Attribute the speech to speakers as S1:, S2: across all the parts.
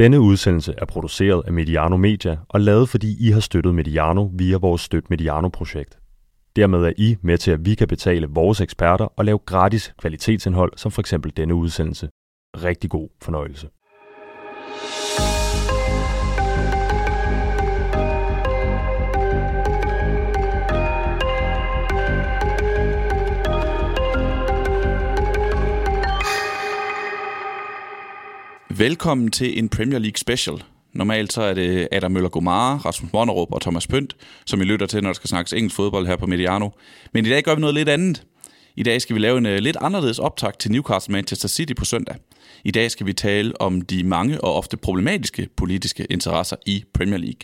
S1: Denne udsendelse er produceret af Mediano Media og lavet fordi I har støttet Mediano via vores Støt Mediano-projekt. Dermed er I med til, at vi kan betale vores eksperter og lave gratis kvalitetsindhold, som for eksempel denne udsendelse. Rigtig god fornøjelse.
S2: Velkommen til en Premier League special. Normalt så er det Adam Møller Gomara, Rasmus Monnerup og Thomas Pønt, som I lytter til, når der skal snakkes engelsk fodbold her på Mediano. Men i dag gør vi noget lidt andet. I dag skal vi lave en uh, lidt anderledes optag til Newcastle Manchester City på søndag. I dag skal vi tale om de mange og ofte problematiske politiske interesser i Premier League.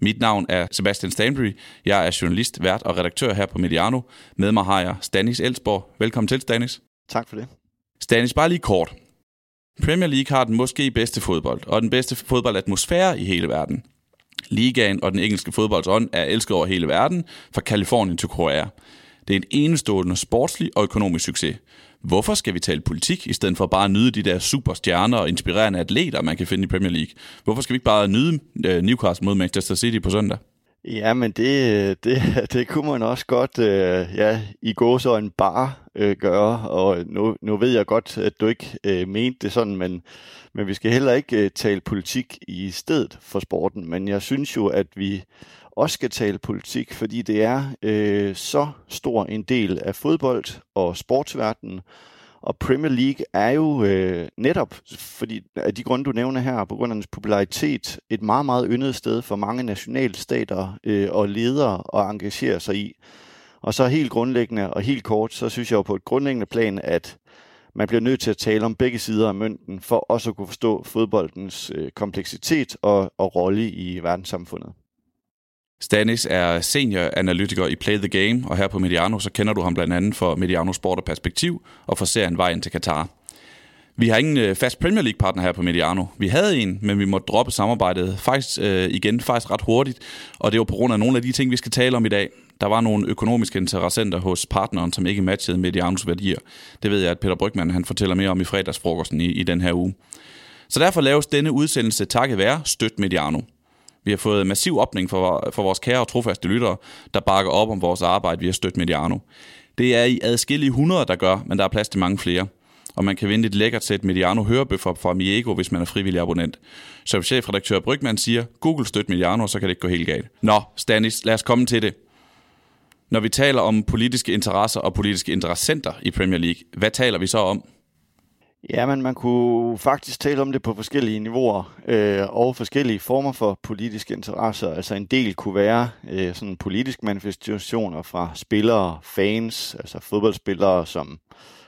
S2: Mit navn er Sebastian Stanbury. Jeg er journalist, vært og redaktør her på Mediano. Med mig har jeg Stanis Elsborg. Velkommen til, Stanis.
S3: Tak for det.
S2: Stanis, bare lige kort. Premier League har den måske bedste fodbold, og den bedste fodboldatmosfære i hele verden. Ligaen og den engelske fodboldsånd er elsket over hele verden, fra Kalifornien til Korea. Det er en enestående sportslig og økonomisk succes. Hvorfor skal vi tale politik, i stedet for bare at nyde de der superstjerner og inspirerende atleter, man kan finde i Premier League? Hvorfor skal vi ikke bare nyde øh, Newcastle mod Manchester City på søndag?
S3: Ja, men det, øh, det, det kunne man også godt øh, ja, i gå så en bar øh, gøre, og nu, nu ved jeg godt, at du ikke øh, mente det sådan, men, men vi skal heller ikke øh, tale politik i stedet for sporten, men jeg synes jo, at vi også skal tale politik, fordi det er øh, så stor en del af fodbold og sportsverdenen, og Premier League er jo øh, netop, fordi af de grunde, du nævner her, på grund af dens popularitet, et meget, meget yndet sted for mange nationalstater øh, og ledere at engagere sig i. Og så helt grundlæggende og helt kort, så synes jeg jo på et grundlæggende plan, at man bliver nødt til at tale om begge sider af mønten, for også at kunne forstå fodboldens øh, kompleksitet og, og rolle i verdenssamfundet.
S2: Stanis er senior-analytiker i Play the Game, og her på Mediano, så kender du ham blandt andet for Mediano Sport og Perspektiv, og for serien Vejen til Katar. Vi har ingen øh, fast Premier League-partner her på Mediano. Vi havde en, men vi måtte droppe samarbejdet faktisk øh, igen faktisk ret hurtigt, og det var på grund af nogle af de ting, vi skal tale om i dag. Der var nogle økonomiske interessenter hos partneren, som ikke matchede Medianos værdier. Det ved jeg, at Peter Brygman han fortæller mere om i fredagsfrokosten i, i den her uge. Så derfor laves denne udsendelse takket være Støt Mediano. Vi har fået massiv opning for, for vores kære og trofaste lyttere, der bakker op om vores arbejde via Støt Mediano. Det er i adskillige hundrede, der gør, men der er plads til mange flere. Og man kan vinde et lækkert sæt Mediano hørebøffer fra Miego, hvis man er frivillig abonnent. Som chefredaktør Brygman siger, Google støt Mediano, så kan det ikke gå helt galt. Nå, Stanis, lad os komme til det. Når vi taler om politiske interesser og politiske interessenter i Premier League, hvad taler vi så om?
S3: Ja, men man kunne faktisk tale om det på forskellige niveauer øh, og forskellige former for politiske interesser. Altså en del kunne være øh, sådan politiske manifestationer fra spillere, fans, altså fodboldspillere, som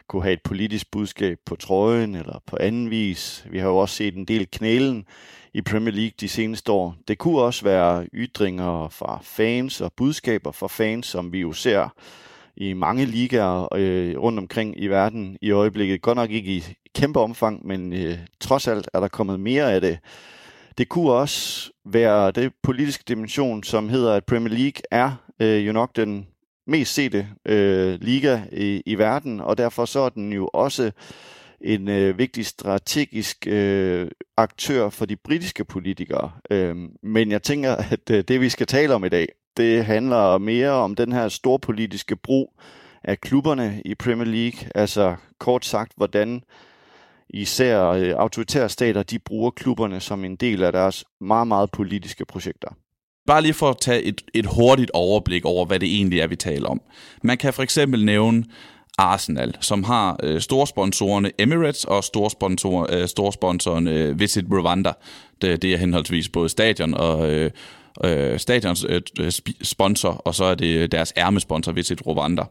S3: kunne have et politisk budskab på trøjen eller på anden vis. Vi har jo også set en del knælen i Premier League de seneste år. Det kunne også være ytringer fra fans og budskaber fra fans, som vi jo ser i mange ligaer øh, rundt omkring i verden i øjeblikket. Godt nok ikke i kæmpe omfang, men øh, trods alt er der kommet mere af det. Det kunne også være det politiske dimension, som hedder, at Premier League er øh, jo nok den mest sete øh, liga i, i verden, og derfor så er den jo også en øh, vigtig strategisk øh, aktør for de britiske politikere. Øh, men jeg tænker, at øh, det vi skal tale om i dag, det handler mere om den her storpolitiske brug af klubberne i Premier League. Altså kort sagt, hvordan især øh, autoritære stater, de bruger klubberne som en del af deres meget, meget politiske projekter.
S2: Bare lige for at tage et, et hurtigt overblik over, hvad det egentlig er, vi taler om. Man kan for eksempel nævne Arsenal, som har øh, storsponsorerne Emirates og storsponsor, øh, storsponsoren øh, Visit Rwanda. Det, det er henholdsvis både stadion og øh, øh, stadions øh, øh sponsor, og så er det øh, deres ærmesponsor Visit Rwanda.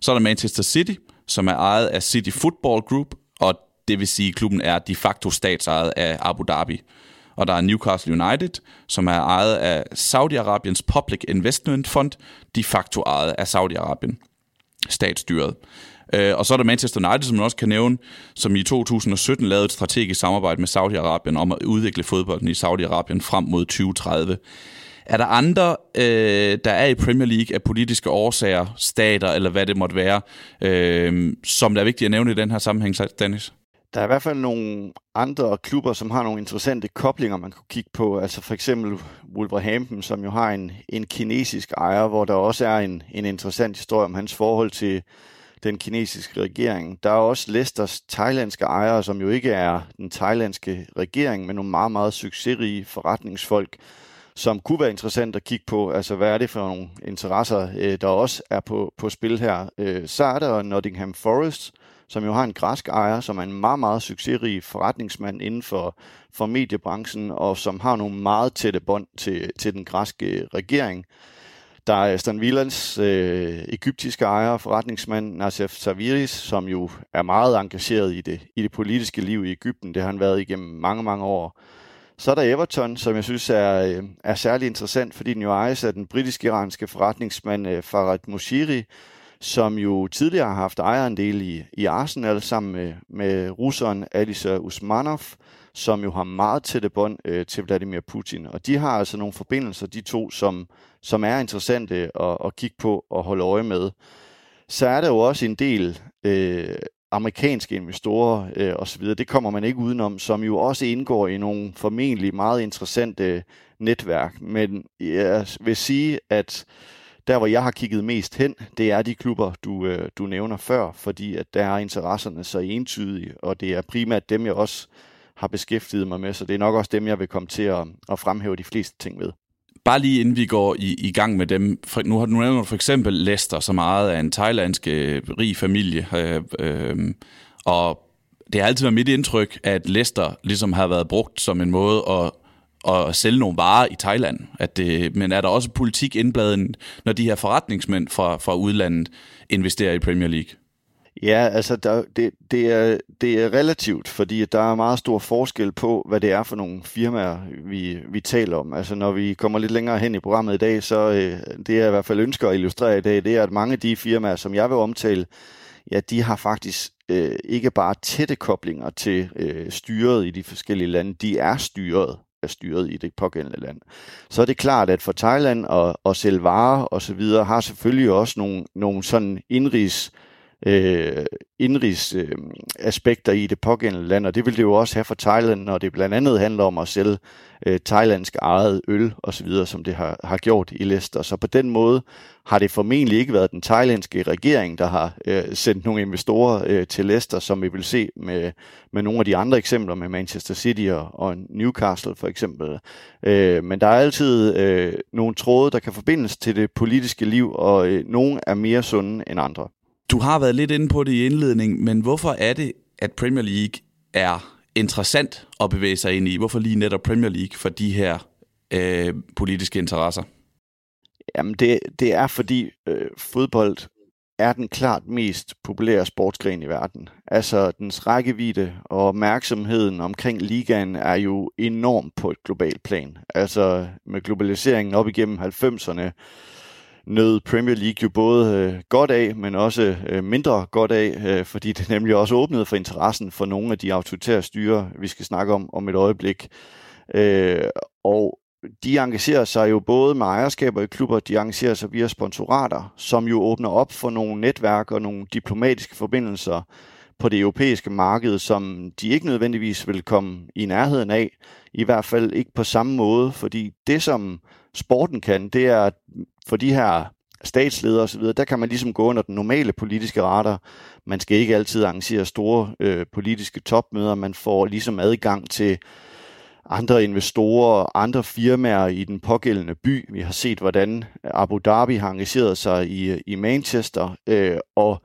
S2: Så er der Manchester City, som er ejet af City Football Group, og det vil sige, at klubben er de facto statsejet af Abu Dhabi. Og der er Newcastle United, som er ejet af Saudi-Arabiens Public Investment Fund, de facto ejet af Saudi-Arabien, statsstyret. Øh, og så er der Manchester United, som man også kan nævne, som i 2017 lavede et strategisk samarbejde med Saudi-Arabien om at udvikle fodbolden i Saudi-Arabien frem mod 2030. Er der andre, øh, der er i Premier League af politiske årsager, stater eller hvad det måtte være, øh, som der er vigtigt at nævne i den her sammenhæng, Dennis?
S3: Der er i hvert fald nogle andre klubber, som har nogle interessante koblinger, man kunne kigge på. Altså for eksempel Wolverhampton, som jo har en, en kinesisk ejer, hvor der også er en, en interessant historie om hans forhold til den kinesiske regering. Der er også Lesters thailandske ejere, som jo ikke er den thailandske regering, men nogle meget, meget succesrige forretningsfolk, som kunne være interessant at kigge på. Altså, hvad er det for nogle interesser, øh, der også er på, på spil her? Øh, så er der Nottingham Forest, som jo har en græsk ejer, som er en meget, meget succesrig forretningsmand inden for, for mediebranchen, og som har nogle meget tætte bånd til, til den græske regering. Der er Aston Villans øh, egyptiske ejer, forretningsmand Nassef Saviris, som jo er meget engageret i det, i det politiske liv i Ægypten. Det har han været igennem mange, mange år. Så er der Everton, som jeg synes er, øh, er særlig interessant, fordi den jo ejes af den britisk-iranske forretningsmand øh, Farad Moshiri, som jo tidligere har haft ejerandel i, i Arsenal sammen med, med russeren Alisa Usmanov, som jo har meget tætte bånd øh, til Vladimir Putin. Og de har altså nogle forbindelser, de to, som, som er interessante at, at kigge på og holde øje med. Så er der jo også en del øh, amerikanske investorer øh, osv., det kommer man ikke udenom, som jo også indgår i nogle formentlig meget interessante netværk. Men jeg vil sige, at der, hvor jeg har kigget mest hen, det er de klubber, du, øh, du nævner før, fordi at der er interesserne så entydige, og det er primært dem, jeg også har beskæftiget mig med, så det er nok også dem, jeg vil komme til at, at fremhæve de fleste ting ved.
S2: Bare lige inden vi går i, i gang med dem, for, nu har du nævnt for eksempel Lester, som meget af en thailandsk øh, rig familie, øh, øh, og det har altid været mit indtryk, at Lester ligesom har været brugt som en måde at at sælge nogle varer i Thailand. At det, men er der også politik indbladet, når de her forretningsmænd fra, fra udlandet investerer i Premier League?
S3: Ja, altså der, det, det, er, det er relativt, fordi der er meget stor forskel på, hvad det er for nogle firmaer, vi, vi taler om. Altså når vi kommer lidt længere hen i programmet i dag, så øh, det jeg i hvert fald ønsker at illustrere i dag, det er, at mange af de firmaer, som jeg vil omtale, ja, de har faktisk øh, ikke bare tætte koblinger til øh, styret i de forskellige lande, de er styret er styret i det pågældende land. Så er det klart, at for Thailand og, og sælge varer og så videre, har selvfølgelig også nogle, nogle sådan indrigs øh, indrigs øh, aspekter i det pågældende land, og det vil det jo også have for Thailand, når det blandt andet handler om at sælge øh, thailandsk eget øl og så videre, som det har, har gjort i Leicester. Så på den måde har det formentlig ikke været den thailandske regering, der har øh, sendt nogle investorer øh, til Leicester, som vi vil se med, med nogle af de andre eksempler med Manchester City og, og Newcastle for eksempel. Øh, men der er altid øh, nogle tråde, der kan forbindes til det politiske liv, og øh, nogle er mere sunde end andre.
S2: Du har været lidt inde på det i indledning, men hvorfor er det, at Premier League er interessant at bevæge sig ind i? Hvorfor lige netop Premier League for de her øh, politiske interesser?
S3: Jamen det, det er fordi øh, fodbold er den klart mest populære sportsgren i verden. Altså dens rækkevidde og opmærksomheden omkring ligaen er jo enorm på et globalt plan. Altså med globaliseringen op igennem 90'erne, nød Premier League jo både øh, godt af, men også øh, mindre godt af, øh, fordi det nemlig også åbnede for interessen for nogle af de autoritære styre, vi skal snakke om om et øjeblik. Øh, og de engagerer sig jo både med ejerskaber i klubber, de engagerer sig via sponsorater, som jo åbner op for nogle netværk og nogle diplomatiske forbindelser på det europæiske marked, som de ikke nødvendigvis vil komme i nærheden af, i hvert fald ikke på samme måde, fordi det som sporten kan, det er for de her statsledere osv., der kan man ligesom gå under den normale politiske radar. Man skal ikke altid arrangere store øh, politiske topmøder, man får ligesom adgang til andre investorer og andre firmaer i den pågældende by. Vi har set, hvordan Abu Dhabi har engageret sig i, i Manchester, øh, og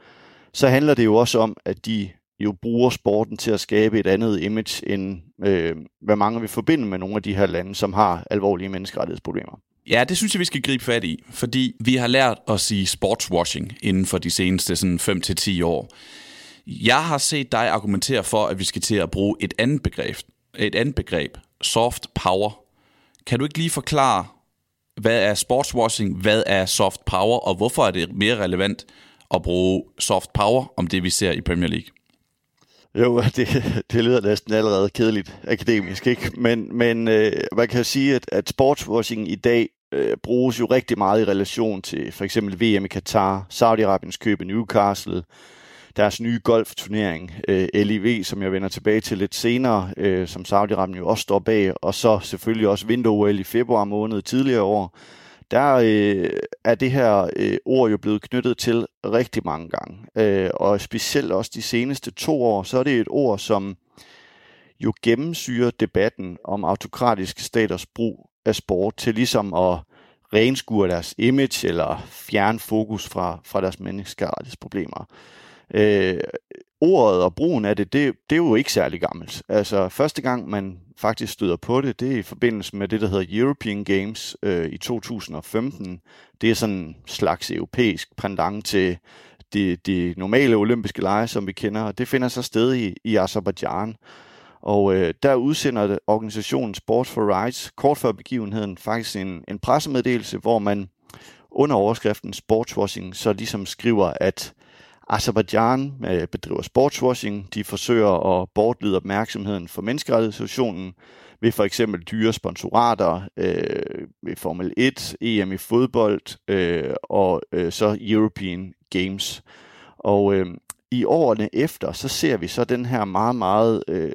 S3: så handler det jo også om, at de jo bruger sporten til at skabe et andet image, end øh, hvad mange vil forbinde med nogle af de her lande, som har alvorlige menneskerettighedsproblemer.
S2: Ja, det synes jeg, vi skal gribe fat i, fordi vi har lært at sige sportswashing inden for de seneste sådan 5-10 år. Jeg har set dig argumentere for, at vi skal til at bruge et andet begreb, et andet begreb, soft power. Kan du ikke lige forklare, hvad er sportswashing, hvad er soft power, og hvorfor er det mere relevant at bruge soft power om det, vi ser i Premier League?
S3: Jo, det, det lyder næsten allerede kedeligt akademisk, ikke? Men, men øh, man kan sige, at, at sportswashing i dag øh, bruges jo rigtig meget i relation til for eksempel VM i Katar, Saudi-Arabiens køb i Newcastle, deres nye golfturnering, øh, LIV, som jeg vender tilbage til lidt senere, øh, som Saudi-Arabien jo også står bag, og så selvfølgelig også vinter i februar måned tidligere år, der øh, er det her øh, ord jo blevet knyttet til rigtig mange gange. Øh, og specielt også de seneste to år, så er det et ord, som jo gennemsyrer debatten om autokratiske staters brug af sport til ligesom at renskure deres image eller fjerne fokus fra, fra deres menneskerettighedsproblemer. Øh, ordet og brugen af det, det, det er jo ikke særlig gammelt. Altså første gang man faktisk støder på det, det er i forbindelse med det, der hedder European Games øh, i 2015. Det er sådan en slags europæisk pendant til de, de normale olympiske lege, som vi kender, og det finder sig sted i, i Azerbaijan. Og øh, der udsender organisationen Sport for Rights kort før begivenheden faktisk en, en pressemeddelelse, hvor man under overskriften sportswashing så ligesom skriver, at Azerbaijan øh, bedriver sportswashing. De forsøger at bortlede opmærksomheden for menneskerettighedssituationen ved for eksempel dyre sponsorater øh, ved Formel 1, EM i fodbold øh, og øh, så European Games. Og øh, i årene efter, så ser vi så den her meget, meget øh,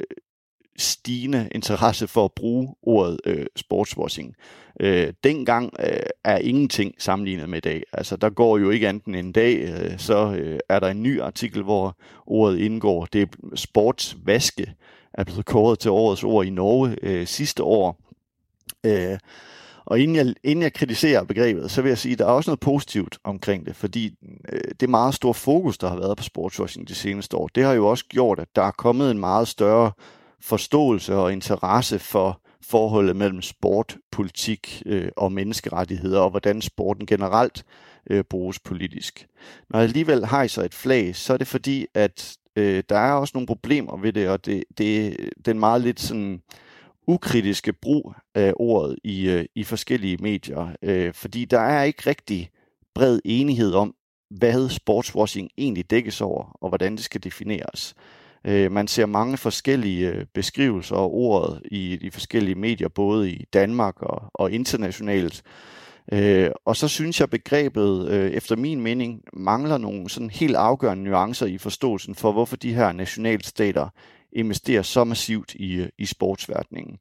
S3: stigende interesse for at bruge ordet øh, sportswashing. Øh, dengang øh, er ingenting sammenlignet med i dag. Altså, der går jo ikke andet end en dag, øh, så øh, er der en ny artikel, hvor ordet indgår. Det er sportsvaske, er blevet kåret til årets ord i Norge øh, sidste år. Øh, og inden jeg, inden jeg kritiserer begrebet, så vil jeg sige, at der er også noget positivt omkring det, fordi øh, det meget store fokus, der har været på sportswashing de seneste år, det har jo også gjort, at der er kommet en meget større forståelse og interesse for forholdet mellem sport, politik øh, og menneskerettigheder, og hvordan sporten generelt øh, bruges politisk. Når jeg alligevel hejser et flag, så er det fordi, at øh, der er også nogle problemer ved det, og det, det den meget lidt sådan ukritiske brug af ordet i, øh, i forskellige medier, øh, fordi der er ikke rigtig bred enighed om, hvad sportswashing egentlig dækkes over, og hvordan det skal defineres. Øh, man ser mange forskellige øh, beskrivelser af ordet i de forskellige medier, både i Danmark og, og internationalt. Øh, og så synes jeg, begrebet øh, efter min mening mangler nogle sådan helt afgørende nuancer i forståelsen for, hvorfor de her nationalstater investerer så massivt i, øh, i sportsverdenen.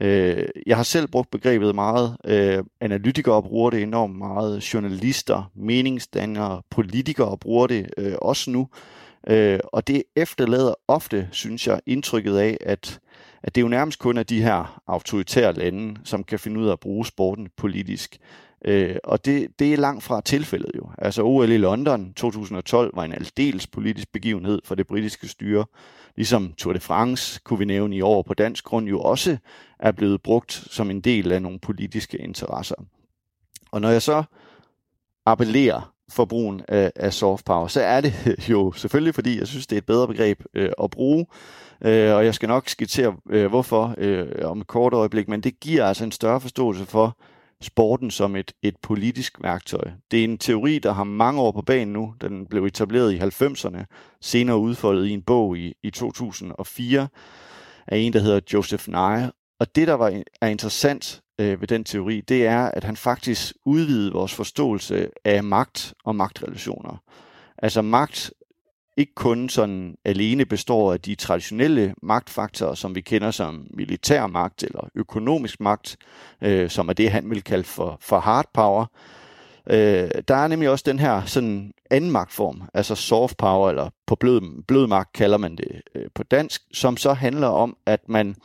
S3: Øh, jeg har selv brugt begrebet meget. Øh, analytikere bruger det enormt meget. Journalister, meningsdannere, politikere bruger det øh, også nu. Øh, Øh, og det efterlader ofte, synes jeg, indtrykket af, at, at det jo nærmest kun er de her autoritære lande, som kan finde ud af at bruge sporten politisk. Øh, og det, det er langt fra tilfældet jo. Altså OL i London 2012 var en aldeles politisk begivenhed for det britiske styre. Ligesom Tour de France, kunne vi nævne i år på dansk grund, jo også er blevet brugt som en del af nogle politiske interesser. Og når jeg så appellerer for brugen af, af soft power, så er det jo selvfølgelig, fordi jeg synes, det er et bedre begreb øh, at bruge, øh, og jeg skal nok skitsere, øh, hvorfor øh, om et kort øjeblik, men det giver altså en større forståelse for sporten som et, et politisk værktøj. Det er en teori, der har mange år på banen nu. Den blev etableret i 90'erne, senere udfoldet i en bog i, i 2004 af en, der hedder Joseph Nye. Og det, der var, er interessant øh, ved den teori, det er, at han faktisk udvidede vores forståelse af magt og magtrelationer. Altså magt ikke kun sådan alene består af de traditionelle magtfaktorer, som vi kender som militær magt eller økonomisk magt, øh, som er det, han vil kalde for, for hard power. Øh, der er nemlig også den her sådan anden magtform, altså soft power, eller på blød, blød magt kalder man det øh, på dansk, som så handler om, at man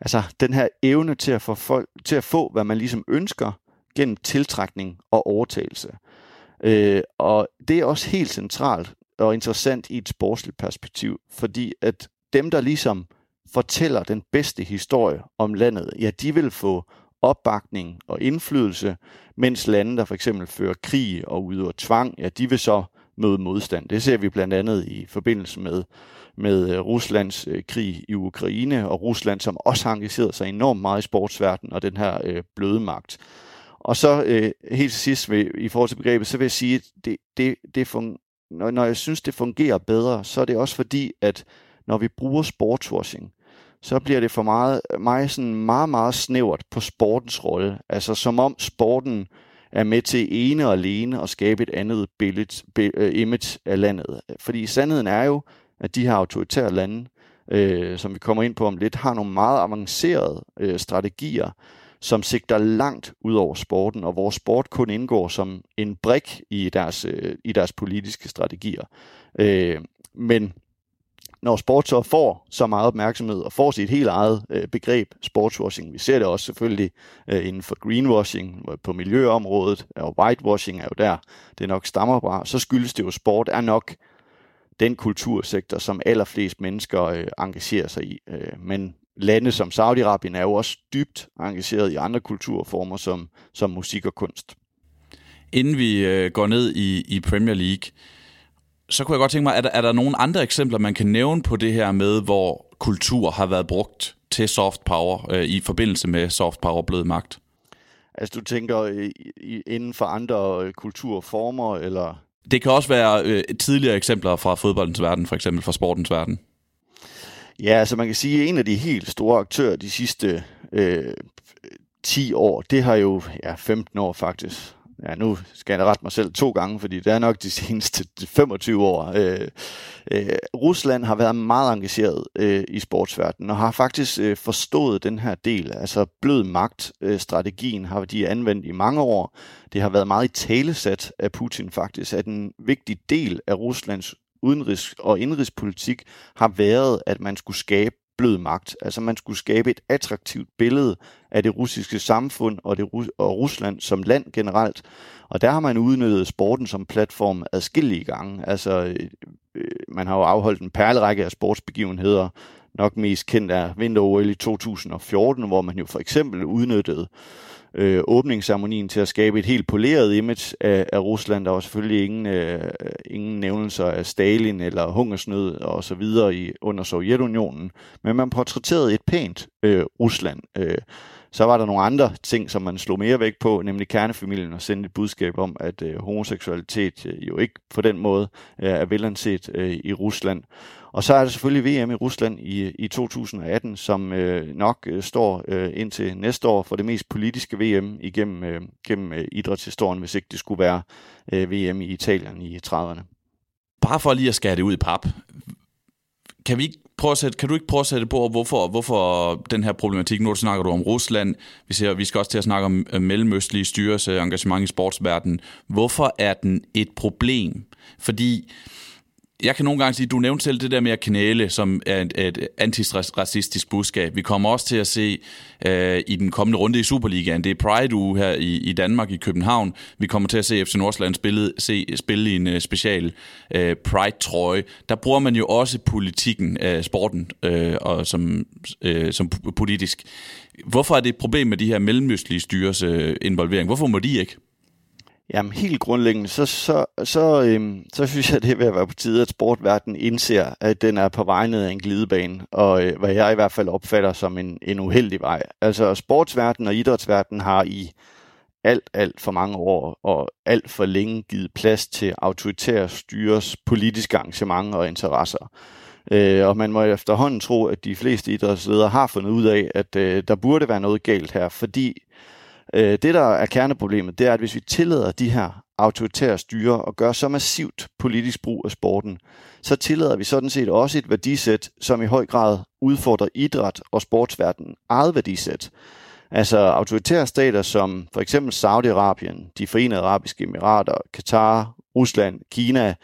S3: altså den her evne til at få folk til at få, hvad man ligesom ønsker gennem tiltrækning og overtagelse. Øh, og det er også helt centralt og interessant i et sportsligt perspektiv, fordi at dem, der ligesom fortæller den bedste historie om landet, ja, de vil få opbakning og indflydelse, mens lande, der for eksempel fører krig og udøver tvang, ja, de vil så møde modstand. Det ser vi blandt andet i forbindelse med med øh, Ruslands øh, krig i Ukraine, og Rusland, som også har engageret sig enormt meget i sportsverdenen og den her øh, bløde magt. Og så øh, helt til sidst ved, i forhold til begrebet, så vil jeg sige, at det, det, det fun- når, når jeg synes, det fungerer bedre, så er det også fordi, at når vi bruger sportswashing, så bliver det for meget, mig sådan meget, meget snævert på sportens rolle. Altså som om sporten er med til ene og alene at skabe et andet billede, øh, image af landet. Fordi sandheden er jo, at de her autoritære lande, øh, som vi kommer ind på om lidt, har nogle meget avancerede øh, strategier, som sigter langt ud over sporten, og hvor sport kun indgår som en brik i deres, øh, i deres politiske strategier. Øh, men når sport så får så meget opmærksomhed og får sit helt eget øh, begreb sportswashing, vi ser det også selvfølgelig øh, inden for greenwashing på miljøområdet, og whitewashing er jo der, det nok stammer fra, så skyldes det jo, at sport er nok den kultursektor, som allerflest mennesker øh, engagerer sig i. Øh, men lande som Saudi-Arabien er jo også dybt engageret i andre kulturformer som, som musik og kunst.
S2: Inden vi øh, går ned i, i Premier League, så kunne jeg godt tænke mig, er der, er der nogle andre eksempler, man kan nævne på det her med, hvor kultur har været brugt til soft power øh, i forbindelse med soft power blevet magt?
S3: Altså du tænker i, inden for andre øh, kulturformer, eller?
S2: Det kan også være øh, tidligere eksempler fra fodboldens verden, for eksempel fra sportens verden.
S3: Ja, altså man kan sige, at en af de helt store aktører de sidste øh, 10 år, det har jo, ja 15 år faktisk, ja, nu skal jeg rette mig selv to gange, fordi det er nok de seneste 25 år. Øh, øh, Rusland har været meget engageret øh, i sportsverdenen, og har faktisk øh, forstået den her del. Altså blød magt-strategien øh, har de anvendt i mange år. Det har været meget i talesat af Putin faktisk, at en vigtig del af Ruslands udenrigs- og indrigspolitik har været, at man skulle skabe blød magt. Altså man skulle skabe et attraktivt billede af det russiske samfund og, det, og Rusland som land generelt. Og der har man udnyttet sporten som platform adskillige gange. Altså øh, øh, man har jo afholdt en perlerække af sportsbegivenheder. Nok mest kendt er vinter-OL i 2014, hvor man jo for eksempel udnyttede øh, Øh, åbningsceremonien til at skabe et helt poleret image af, af Rusland. Der var selvfølgelig ingen, øh, ingen nævnelser af Stalin eller hungersnød og så videre i, under Sovjetunionen, men man portrætterede et pænt øh, Rusland. Øh, så var der nogle andre ting, som man slog mere vægt på, nemlig kernefamilien, og sendte et budskab om, at øh, homoseksualitet øh, jo ikke på den måde øh, er velanset øh, i Rusland. Og så er der selvfølgelig VM i Rusland i, i 2018, som øh, nok øh, står øh, indtil næste år for det mest politiske VM igennem øh, gennem, øh, idrætshistorien, hvis ikke det skulle være øh, VM i Italien i 30'erne.
S2: Bare for lige at skære det ud i pap. Kan, vi ikke prøve at sætte, kan du ikke prøve at sætte på, hvorfor, hvorfor den her problematik, nu snakker du om Rusland, vi, ser, vi skal også til at snakke om øh, mellemøstlige styres øh, engagement i sportsverdenen. Hvorfor er den et problem? Fordi jeg kan nogle gange sige, du nævnte selv det der med at knæle, som er et, et antiracistisk budskab. Vi kommer også til at se øh, i den kommende runde i Superligaen, det er Pride-uge her i, i Danmark, i København. Vi kommer til at se FC Nordsjælland spille, se, spille i en uh, special uh, Pride-trøje. Der bruger man jo også politikken, uh, sporten, uh, og som, uh, som politisk. Hvorfor er det et problem med de her mellemøstlige styres uh, involvering? Hvorfor må de ikke?
S3: Jamen helt grundlæggende, så, så, så, øhm, så synes jeg, det er ved at være på tide, at sportverdenen indser, at den er på vej ned ad en glidebane, og øh, hvad jeg i hvert fald opfatter som en, en uheldig vej. Altså sportsverdenen og idrætsverdenen har i alt, alt for mange år og alt for længe givet plads til autoritære styres politiske arrangementer og interesser. Øh, og man må efterhånden tro, at de fleste idrætsledere har fundet ud af, at øh, der burde være noget galt her, fordi Øh, det, der er kerneproblemet, det er, at hvis vi tillader de her autoritære styre og gør så massivt politisk brug af sporten, så tillader vi sådan set også et værdisæt, som i høj grad udfordrer idræt og sportsverdenen eget værdisæt. Altså autoritære stater som for eksempel Saudi-Arabien, de forenede arabiske emirater, Katar, Rusland, Kina,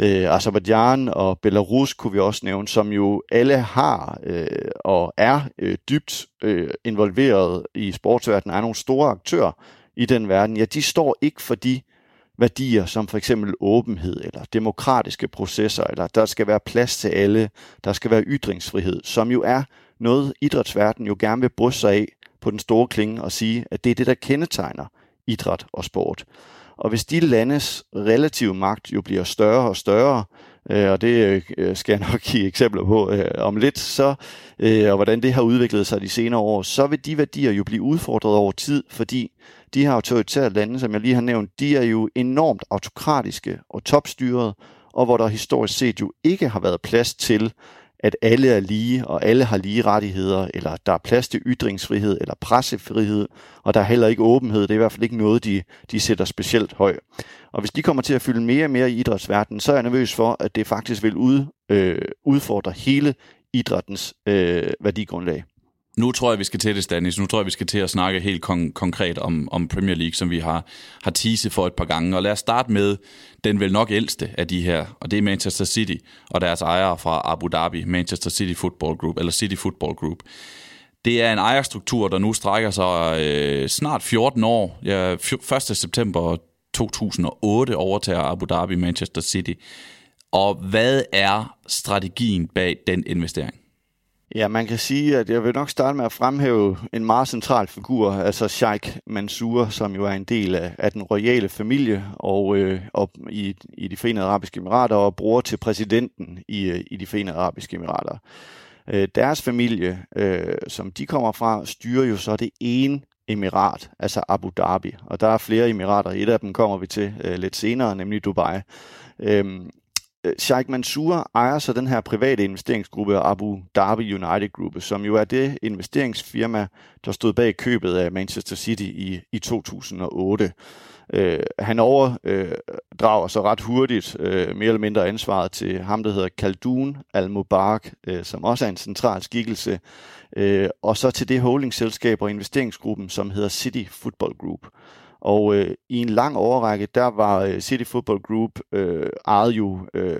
S3: øh, Azerbaijan og Belarus kunne vi også nævne, som jo alle har øh, og er øh, dybt øh, involveret i sportsverdenen, er nogle store aktører i den verden. Ja, de står ikke for de værdier som for eksempel åbenhed eller demokratiske processer, eller der skal være plads til alle, der skal være ytringsfrihed, som jo er noget idrætsverdenen jo gerne vil bryste sig af på den store klinge og sige, at det er det, der kendetegner idræt og sport. Og hvis de landes relative magt jo bliver større og større, øh, og det øh, skal jeg nok give eksempler på øh, om lidt, så, øh, og hvordan det har udviklet sig de senere år, så vil de værdier jo blive udfordret over tid, fordi de her autoritære lande, som jeg lige har nævnt, de er jo enormt autokratiske og topstyret, og hvor der historisk set jo ikke har været plads til at alle er lige, og alle har lige rettigheder, eller der er plads til ytringsfrihed eller pressefrihed, og der er heller ikke åbenhed. Det er i hvert fald ikke noget, de, de sætter specielt højt. Og hvis de kommer til at fylde mere og mere i idrætsverdenen, så er jeg nervøs for, at det faktisk vil ud, øh, udfordre hele idrættens øh, værdigrundlag.
S2: Nu tror jeg, vi skal til det, Stanis. Nu tror jeg, vi skal til at snakke helt kon- konkret om, om Premier League, som vi har, har teaset for et par gange. Og lad os starte med den vel nok ældste af de her, og det er Manchester City og deres ejere fra Abu Dhabi, Manchester City Football Group, eller City Football Group. Det er en ejerstruktur, der nu strækker sig øh, snart 14 år. Ja, 1. september 2008 overtager Abu Dhabi Manchester City. Og hvad er strategien bag den investering?
S3: Ja, man kan sige, at jeg vil nok starte med at fremhæve en meget central figur, altså Sheikh Mansour, som jo er en del af, af den royale familie og, øh, og i, i de forenede arabiske emirater og bror til præsidenten i, øh, i de forenede arabiske emirater. Øh, deres familie, øh, som de kommer fra, styrer jo så det ene emirat, altså Abu Dhabi. Og der er flere emirater. Et af dem kommer vi til øh, lidt senere, nemlig Dubai. Øhm, Øh, Øh, Sheikh Mansour ejer så den her private investeringsgruppe Abu Dhabi United Group, som jo er det investeringsfirma, der stod bag købet af Manchester City i, i 2008. Øh, han overdrager øh, så ret hurtigt øh, mere eller mindre ansvaret til ham, der hedder Khaldun Al-Mubarak, øh, som også er en central skikkelse, øh, og så til det holdingselskab og investeringsgruppen, som hedder City Football Group. Og øh, i en lang overrække, der var øh, City Football Group øh, ejet jo øh,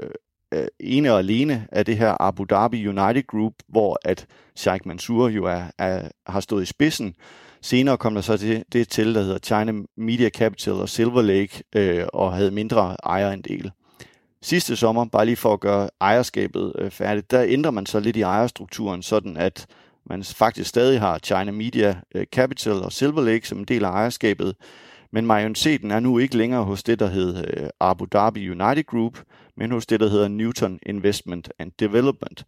S3: øh, ene og alene af det her Abu Dhabi United Group, hvor at Sheikh Mansour jo er, er, har stået i spidsen. Senere kom der så det, det til, der hedder China Media Capital og Silver Lake, øh, og havde mindre ejerandel. Sidste sommer, bare lige for at gøre ejerskabet øh, færdigt, der ændrer man så lidt i ejerstrukturen, sådan at man faktisk stadig har China Media øh, Capital og Silver Lake som en del af ejerskabet, men majoriteten er nu ikke længere hos det, der hedder øh, Abu Dhabi United Group, men hos det, der hedder Newton Investment and Development.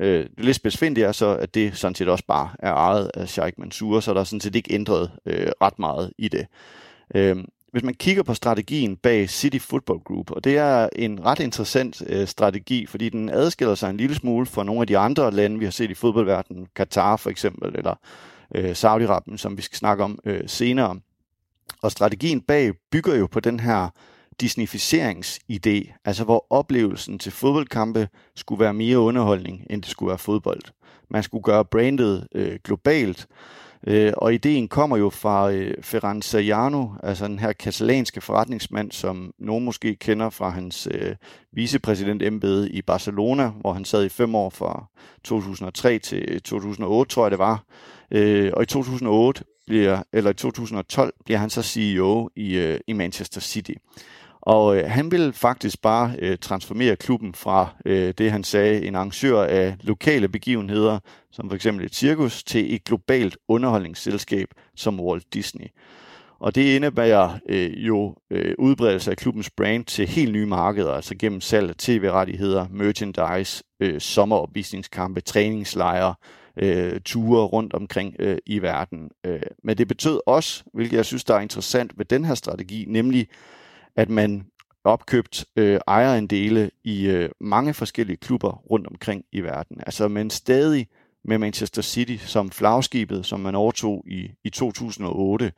S3: Øh, det lidt specifikt er så, at det sådan set også bare er ejet af Sheikh Mansour, så der er sådan set ikke ændret øh, ret meget i det. Øh, hvis man kigger på strategien bag City Football Group, og det er en ret interessant øh, strategi, fordi den adskiller sig en lille smule fra nogle af de andre lande, vi har set i fodboldverdenen, Katar for eksempel, eller øh, Saudi-Arabien, som vi skal snakke om øh, senere. Og strategien bag bygger jo på den her disnificeringsidé, altså hvor oplevelsen til fodboldkampe skulle være mere underholdning, end det skulle være fodbold. Man skulle gøre brandet øh, globalt, øh, og ideen kommer jo fra øh, Ferran Sayano, altså den her katalanske forretningsmand, som nogen måske kender fra hans øh, vicepræsidentembede i Barcelona, hvor han sad i fem år fra 2003 til øh, 2008, tror jeg det var. Øh, og i 2008 bliver, eller i 2012 bliver han så CEO i, øh, i Manchester City. Og øh, han vil faktisk bare øh, transformere klubben fra øh, det, han sagde, en arrangør af lokale begivenheder, som for eksempel et cirkus, til et globalt underholdningsselskab som Walt Disney. Og det indebærer øh, jo øh, udbredelse af klubbens brand til helt nye markeder, altså gennem salg af tv-rettigheder, merchandise, øh, sommeropvisningskampe, træningslejre, øh, ture rundt omkring øh, i verden. Øh, men det betød også, hvilket jeg synes, der er interessant ved den her strategi, nemlig at man opkøbt øh, ejerandele i øh, mange forskellige klubber rundt omkring i verden. Altså men stadig med Manchester City som flagskibet, som man overtog i, i 2008.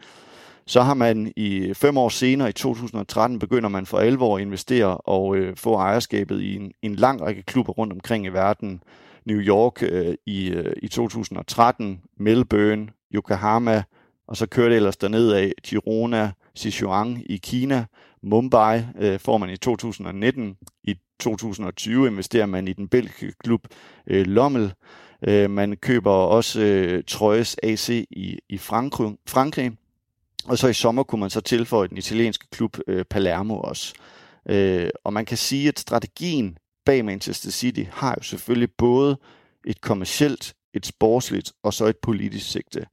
S3: Så har man i fem år senere, i 2013, begynder man for alvor at investere og øh, få ejerskabet i en, en lang række klubber rundt omkring i verden. New York øh, i, øh, i 2013, Melbourne, Yokohama, og så kører det ellers derned af Girona, Sichuan i Kina, Mumbai øh, får man i 2019. I 2020 investerer man i den belgiske klub øh, Lommel. Øh, man køber også øh, Troyes AC i, i Frankrig, Frankrig. Og så i sommer kunne man så tilføje den italienske klub øh, Palermo også. Øh, og man kan sige, at strategien bag Manchester City har jo selvfølgelig både et kommercielt, et sportsligt og så et politisk sigte.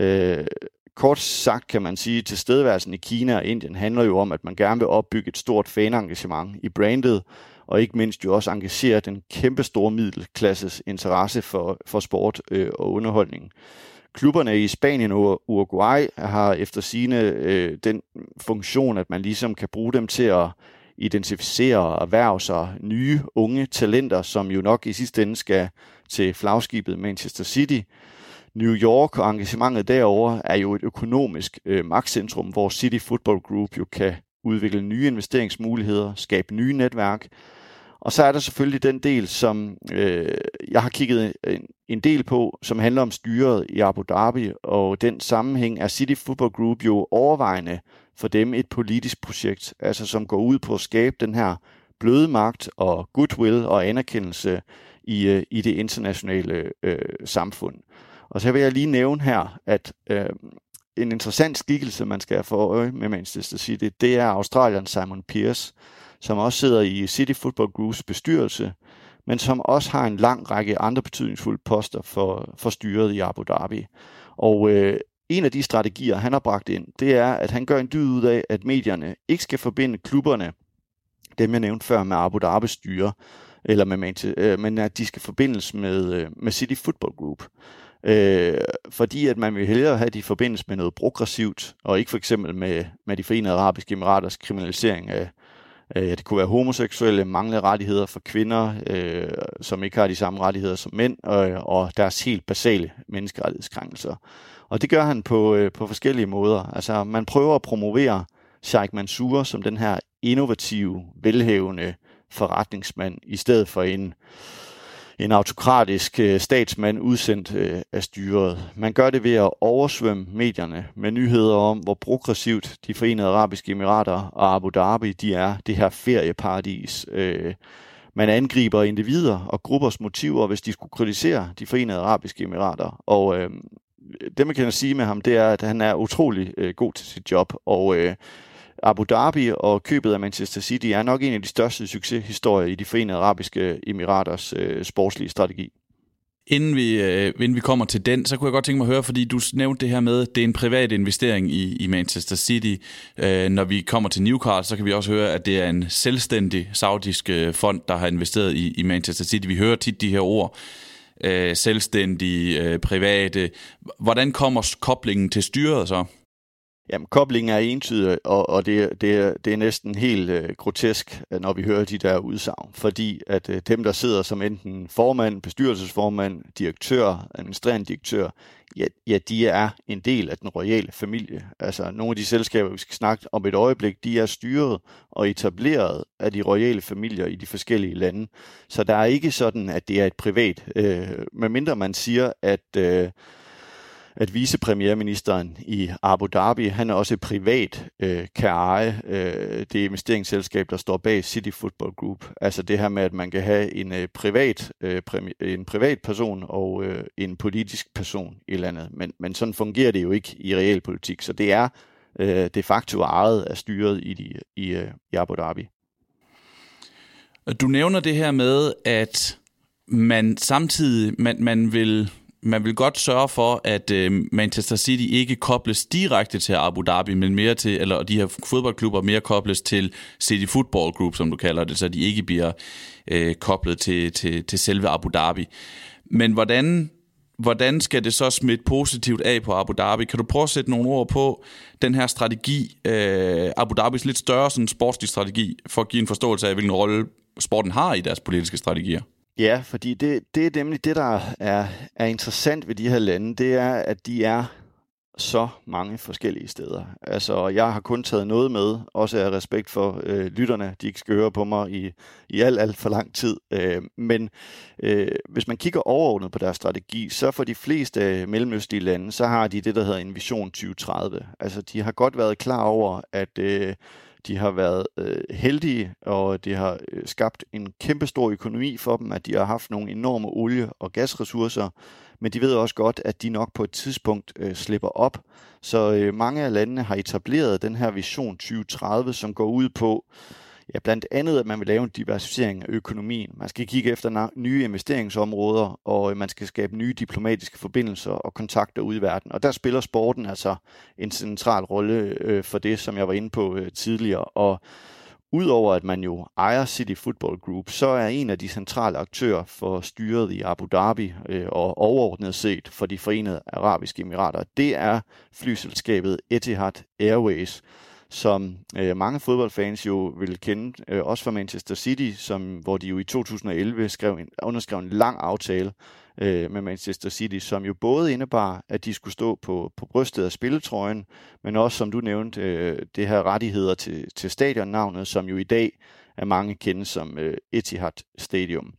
S3: Øh, kort sagt kan man sige, at tilstedeværelsen i Kina og Indien handler jo om, at man gerne vil opbygge et stort fanengagement i brandet, og ikke mindst jo også engagere den kæmpe store middelklasses interesse for, for sport øh, og underholdning. Klubberne i Spanien og Uruguay har efter sine øh, den funktion, at man ligesom kan bruge dem til at identificere og erhverve sig nye unge talenter, som jo nok i sidste ende skal til flagskibet Manchester City. New York og engagementet derover er jo et økonomisk øh, magtcentrum, hvor City Football Group jo kan udvikle nye investeringsmuligheder, skabe nye netværk. Og så er der selvfølgelig den del, som øh, jeg har kigget en, en del på, som handler om styret i Abu Dhabi, og den sammenhæng er City Football Group jo overvejende for dem et politisk projekt, altså som går ud på at skabe den her bløde magt og goodwill og anerkendelse i, øh, i det internationale øh, samfund. Og så vil jeg lige nævne her, at øh, en interessant skikkelse, man skal få øje med Manchester City, det er Australien Simon Pierce, som også sidder i City Football Groups bestyrelse, men som også har en lang række andre betydningsfulde poster for, for styret i Abu Dhabi. Og øh, en af de strategier, han har bragt ind, det er, at han gør en dyd ud af, at medierne ikke skal forbinde klubberne, dem jeg nævnte før, med Abu Dhabi styre, eller med Manchester, øh, men at de skal forbindes med, øh, med City Football Group. Øh, fordi at man vil hellere have, at de forbindes med noget progressivt, og ikke for eksempel med, med de forenede arabiske emiraters kriminalisering af, øh, det kunne være homoseksuelle, manglende rettigheder for kvinder, øh, som ikke har de samme rettigheder som mænd, og, og deres helt basale menneskerettighedskrænkelser. Og det gør han på, øh, på forskellige måder. Altså, man prøver at promovere Sheikh Mansour som den her innovative, velhævende forretningsmand, i stedet for en, en autokratisk øh, statsmand udsendt øh, af styret. Man gør det ved at oversvømme medierne med nyheder om, hvor progressivt de forenede arabiske emirater og Abu Dhabi de er det her ferieparadis. Øh, man angriber individer og gruppers motiver, hvis de skulle kritisere de forenede arabiske emirater. Og øh, det man kan sige med ham, det er, at han er utrolig øh, god til sit job, og øh, Abu Dhabi og købet af Manchester City er nok en af de største succeshistorier i de forenede arabiske emiraters øh, sportslige strategi.
S2: Inden vi, øh, inden vi kommer til den, så kunne jeg godt tænke mig at høre, fordi du nævnte det her med, at det er en privat investering i, i Manchester City. Øh, når vi kommer til Newcastle, så kan vi også høre, at det er en selvstændig saudisk øh, fond, der har investeret i, i Manchester City. Vi hører tit de her ord, øh, selvstændige, øh, private. Hvordan kommer koblingen til styret så?
S3: Jamen, koblingen er entydig, og, og det, det, det er næsten helt øh, grotesk, øh, når vi hører de der udsagn. Fordi at øh, dem, der sidder som enten formand, bestyrelsesformand, direktør, administrerende direktør, ja, ja, de er en del af den royale familie. Altså, nogle af de selskaber, vi skal snakke om et øjeblik, de er styret og etableret af de royale familier i de forskellige lande. Så der er ikke sådan, at det er et privat, øh, medmindre man siger, at... Øh, at vicepremierministeren i Abu Dhabi, han er også privat øh, kan eje øh, det investeringsselskab, der står bag City Football Group. Altså det her med, at man kan have en øh, privat øh, en privat person og øh, en politisk person i landet. Men, men sådan fungerer det jo ikke i realpolitik. Så det er øh, de facto ejet af styret i, de, i, øh, i Abu Dhabi.
S2: Du nævner det her med, at man samtidig man, man vil man vil godt sørge for, at øh, Manchester City ikke kobles direkte til Abu Dhabi, men mere til, eller de her fodboldklubber mere kobles til City Football Group, som du kalder det, så de ikke bliver øh, koblet til, til, til selve Abu Dhabi. Men hvordan, hvordan skal det så smitte positivt af på Abu Dhabi? Kan du prøve at sætte nogle ord på den her strategi, øh, Abu Dhabis lidt større sådan sportslig strategi, for at give en forståelse af, hvilken rolle sporten har i deres politiske strategier?
S3: Ja, fordi det, det er nemlig det, der er, er interessant ved de her lande, det er, at de er så mange forskellige steder. Altså, jeg har kun taget noget med, også af respekt for øh, lytterne, de ikke skal høre på mig i, i alt, alt for lang tid. Øh, men øh, hvis man kigger overordnet på deres strategi, så for de fleste øh, mellemøstlige lande, så har de det, der hedder en vision 2030. Altså, de har godt været klar over, at øh, de har været øh, heldige, og det har øh, skabt en kæmpestor økonomi for dem, at de har haft nogle enorme olie- og gasressourcer, men de ved også godt, at de nok på et tidspunkt øh, slipper op. Så øh, mange af landene har etableret den her vision 2030, som går ud på, Ja, blandt andet, at man vil lave en diversificering af økonomien. Man skal kigge efter nye investeringsområder, og øh, man skal skabe nye diplomatiske forbindelser og kontakter ud i verden. Og der spiller sporten altså en central rolle øh, for det, som jeg var inde på øh, tidligere. Og Udover at man jo ejer City Football Group, så er en af de centrale aktører for styret i Abu Dhabi øh, og overordnet set for de forenede arabiske emirater, det er flyselskabet Etihad Airways, som øh, mange fodboldfans jo vil kende, øh, også fra Manchester City, som, hvor de jo i 2011 skrev en, underskrev en lang aftale øh, med Manchester City, som jo både indebar, at de skulle stå på, på brystet af spilletrøjen, men også, som du nævnte, øh, det her rettigheder til, til stadionnavnet, som jo i dag er mange kendt som øh, Etihad Stadium.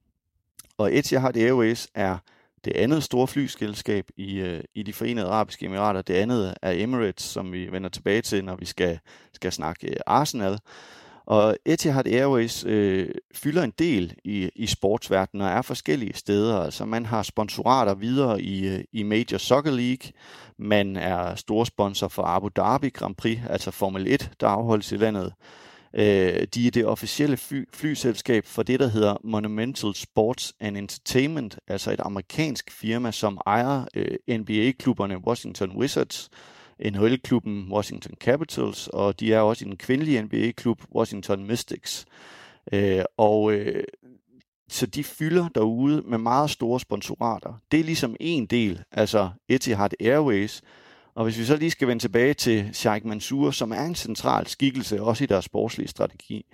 S3: Og Etihad Airways er det andet store flyselskab i, øh, i de forenede arabiske emirater. Det andet er Emirates, som vi vender tilbage til, når vi skal, skal snakke øh, Arsenal. Og Etihad Airways øh, fylder en del i, i sportsverdenen og er forskellige steder. Altså man har sponsorater videre i, øh, i Major Soccer League. Man er storsponsor for Abu Dhabi Grand Prix, altså Formel 1, der afholdes i landet. Øh, de er det officielle fly, flyselskab for det, der hedder Monumental Sports and Entertainment, altså et amerikansk firma, som ejer øh, NBA-klubberne Washington Wizards, NHL-klubben Washington Capitals, og de er også i den kvindelige NBA-klub Washington Mystics. Øh, og øh, så de fylder derude med meget store sponsorater. Det er ligesom en del, altså Etihad Airways, og hvis vi så lige skal vende tilbage til Sheikh Mansour, som er en central skikkelse også i deres sportslige strategi,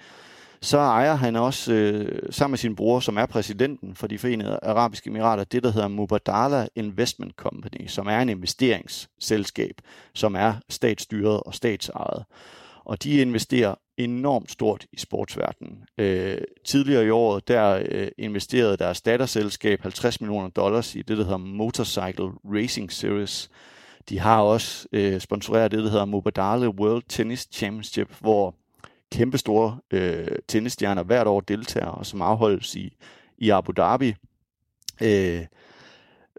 S3: så ejer han også øh, sammen med sin bror, som er præsidenten for de forenede arabiske emirater, det der hedder Mubadala Investment Company, som er en investeringsselskab, som er statsstyret og statsejet. Og de investerer enormt stort i sportsverdenen. Øh, tidligere i året, der øh, investerede deres datterselskab 50 millioner dollars i det, der hedder Motorcycle Racing Series, de har også øh, sponsoreret det, der hedder Mubadala World Tennis Championship, hvor kæmpestore øh, tennisstjerner hvert år deltager, og som afholdes i, i Abu Dhabi. Øh,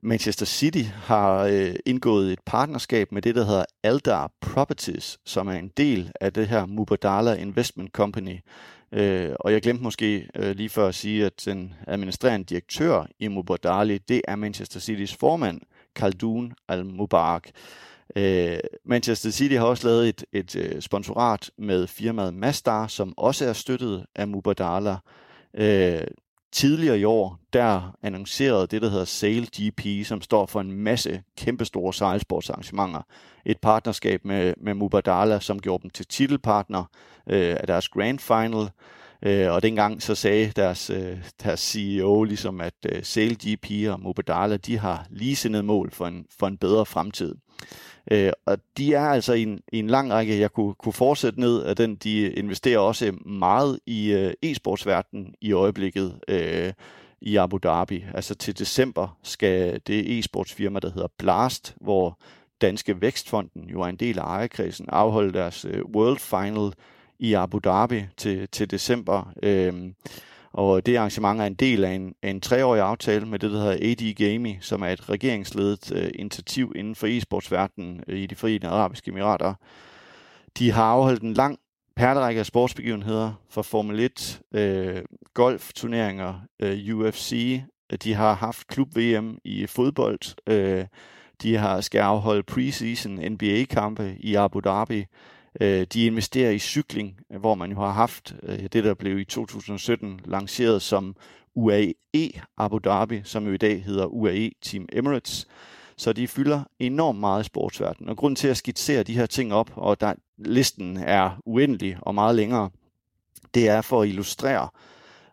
S3: Manchester City har øh, indgået et partnerskab med det, der hedder Aldar Properties, som er en del af det her Mubadala Investment Company. Øh, og jeg glemte måske øh, lige før at sige, at den administrerende direktør i Mubadali, det er Manchester Citys formand, Khaldun Al-Mubarak. Øh, Manchester City har også lavet et, et øh, sponsorat med firmaet Mastar, som også er støttet af Mubadala. Øh, tidligere i år, der annoncerede det, der hedder Sail GP, som står for en masse kæmpestore sejlsportsarrangementer. Et partnerskab med, med Mubadala, som gjorde dem til titelpartner øh, af deres Grand Final. Øh, og dengang så sagde deres, øh, deres CEO ligesom, at øh, Sail GP og Mubadala, de har ligesindede mål for en, for en bedre fremtid. Øh, og de er altså i en, i en lang række, jeg kunne, kunne fortsætte ned af den, de investerer også meget i øh, e-sportsverdenen i øjeblikket øh, i Abu Dhabi. Altså til december skal det e-sportsfirma, der hedder Blast, hvor Danske Vækstfonden jo er en del af ejerkredsen, afholde deres øh, World Final i Abu Dhabi til, til december. Øhm, og det arrangement er en del af en, af en treårig aftale med det, der hedder AD Gaming, som er et regeringsledet øh, initiativ inden for e-sportsverdenen øh, i de forenede arabiske emirater. De har afholdt en lang perlerække af sportsbegivenheder for Formel 1, øh, golfturneringer, øh, UFC. De har haft klub-VM i fodbold. Øh, de har skal afholde preseason NBA-kampe i Abu Dhabi. Øh, de investerer i cykling, øh, hvor man jo har haft øh, det, der blev i 2017 lanceret som UAE Abu Dhabi, som jo i dag hedder UAE Team Emirates. Så de fylder enormt meget i sportsverdenen. Og grunden til at skitsere de her ting op, og der, listen er uendelig og meget længere, det er for at illustrere,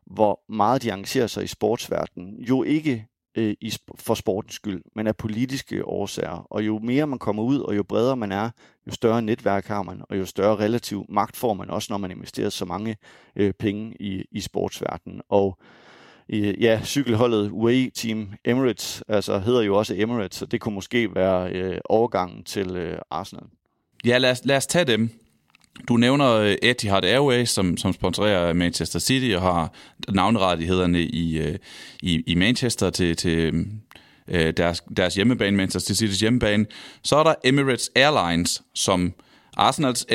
S3: hvor meget de engagerer sig i sportsverdenen. Jo ikke øh, i, for sportens skyld, men af politiske årsager. Og jo mere man kommer ud, og jo bredere man er, jo større netværk har man, og jo større relativ magt får man, også når man investerer så mange øh, penge i, i sportsverdenen. Og øh, ja, cykelholdet UAE Team Emirates, altså hedder jo også Emirates, så det kunne måske være øh, overgangen til øh, Arsenal.
S2: Ja, lad os, lad os tage dem. Du nævner øh, Etihad Airways, som, som sponsorerer Manchester City og har navnerettighederne i, øh, i, i Manchester til, til øh, deres, deres hjemmebane, Manchester City's hjemmebane. Så er der Emirates Airlines, som Arsenals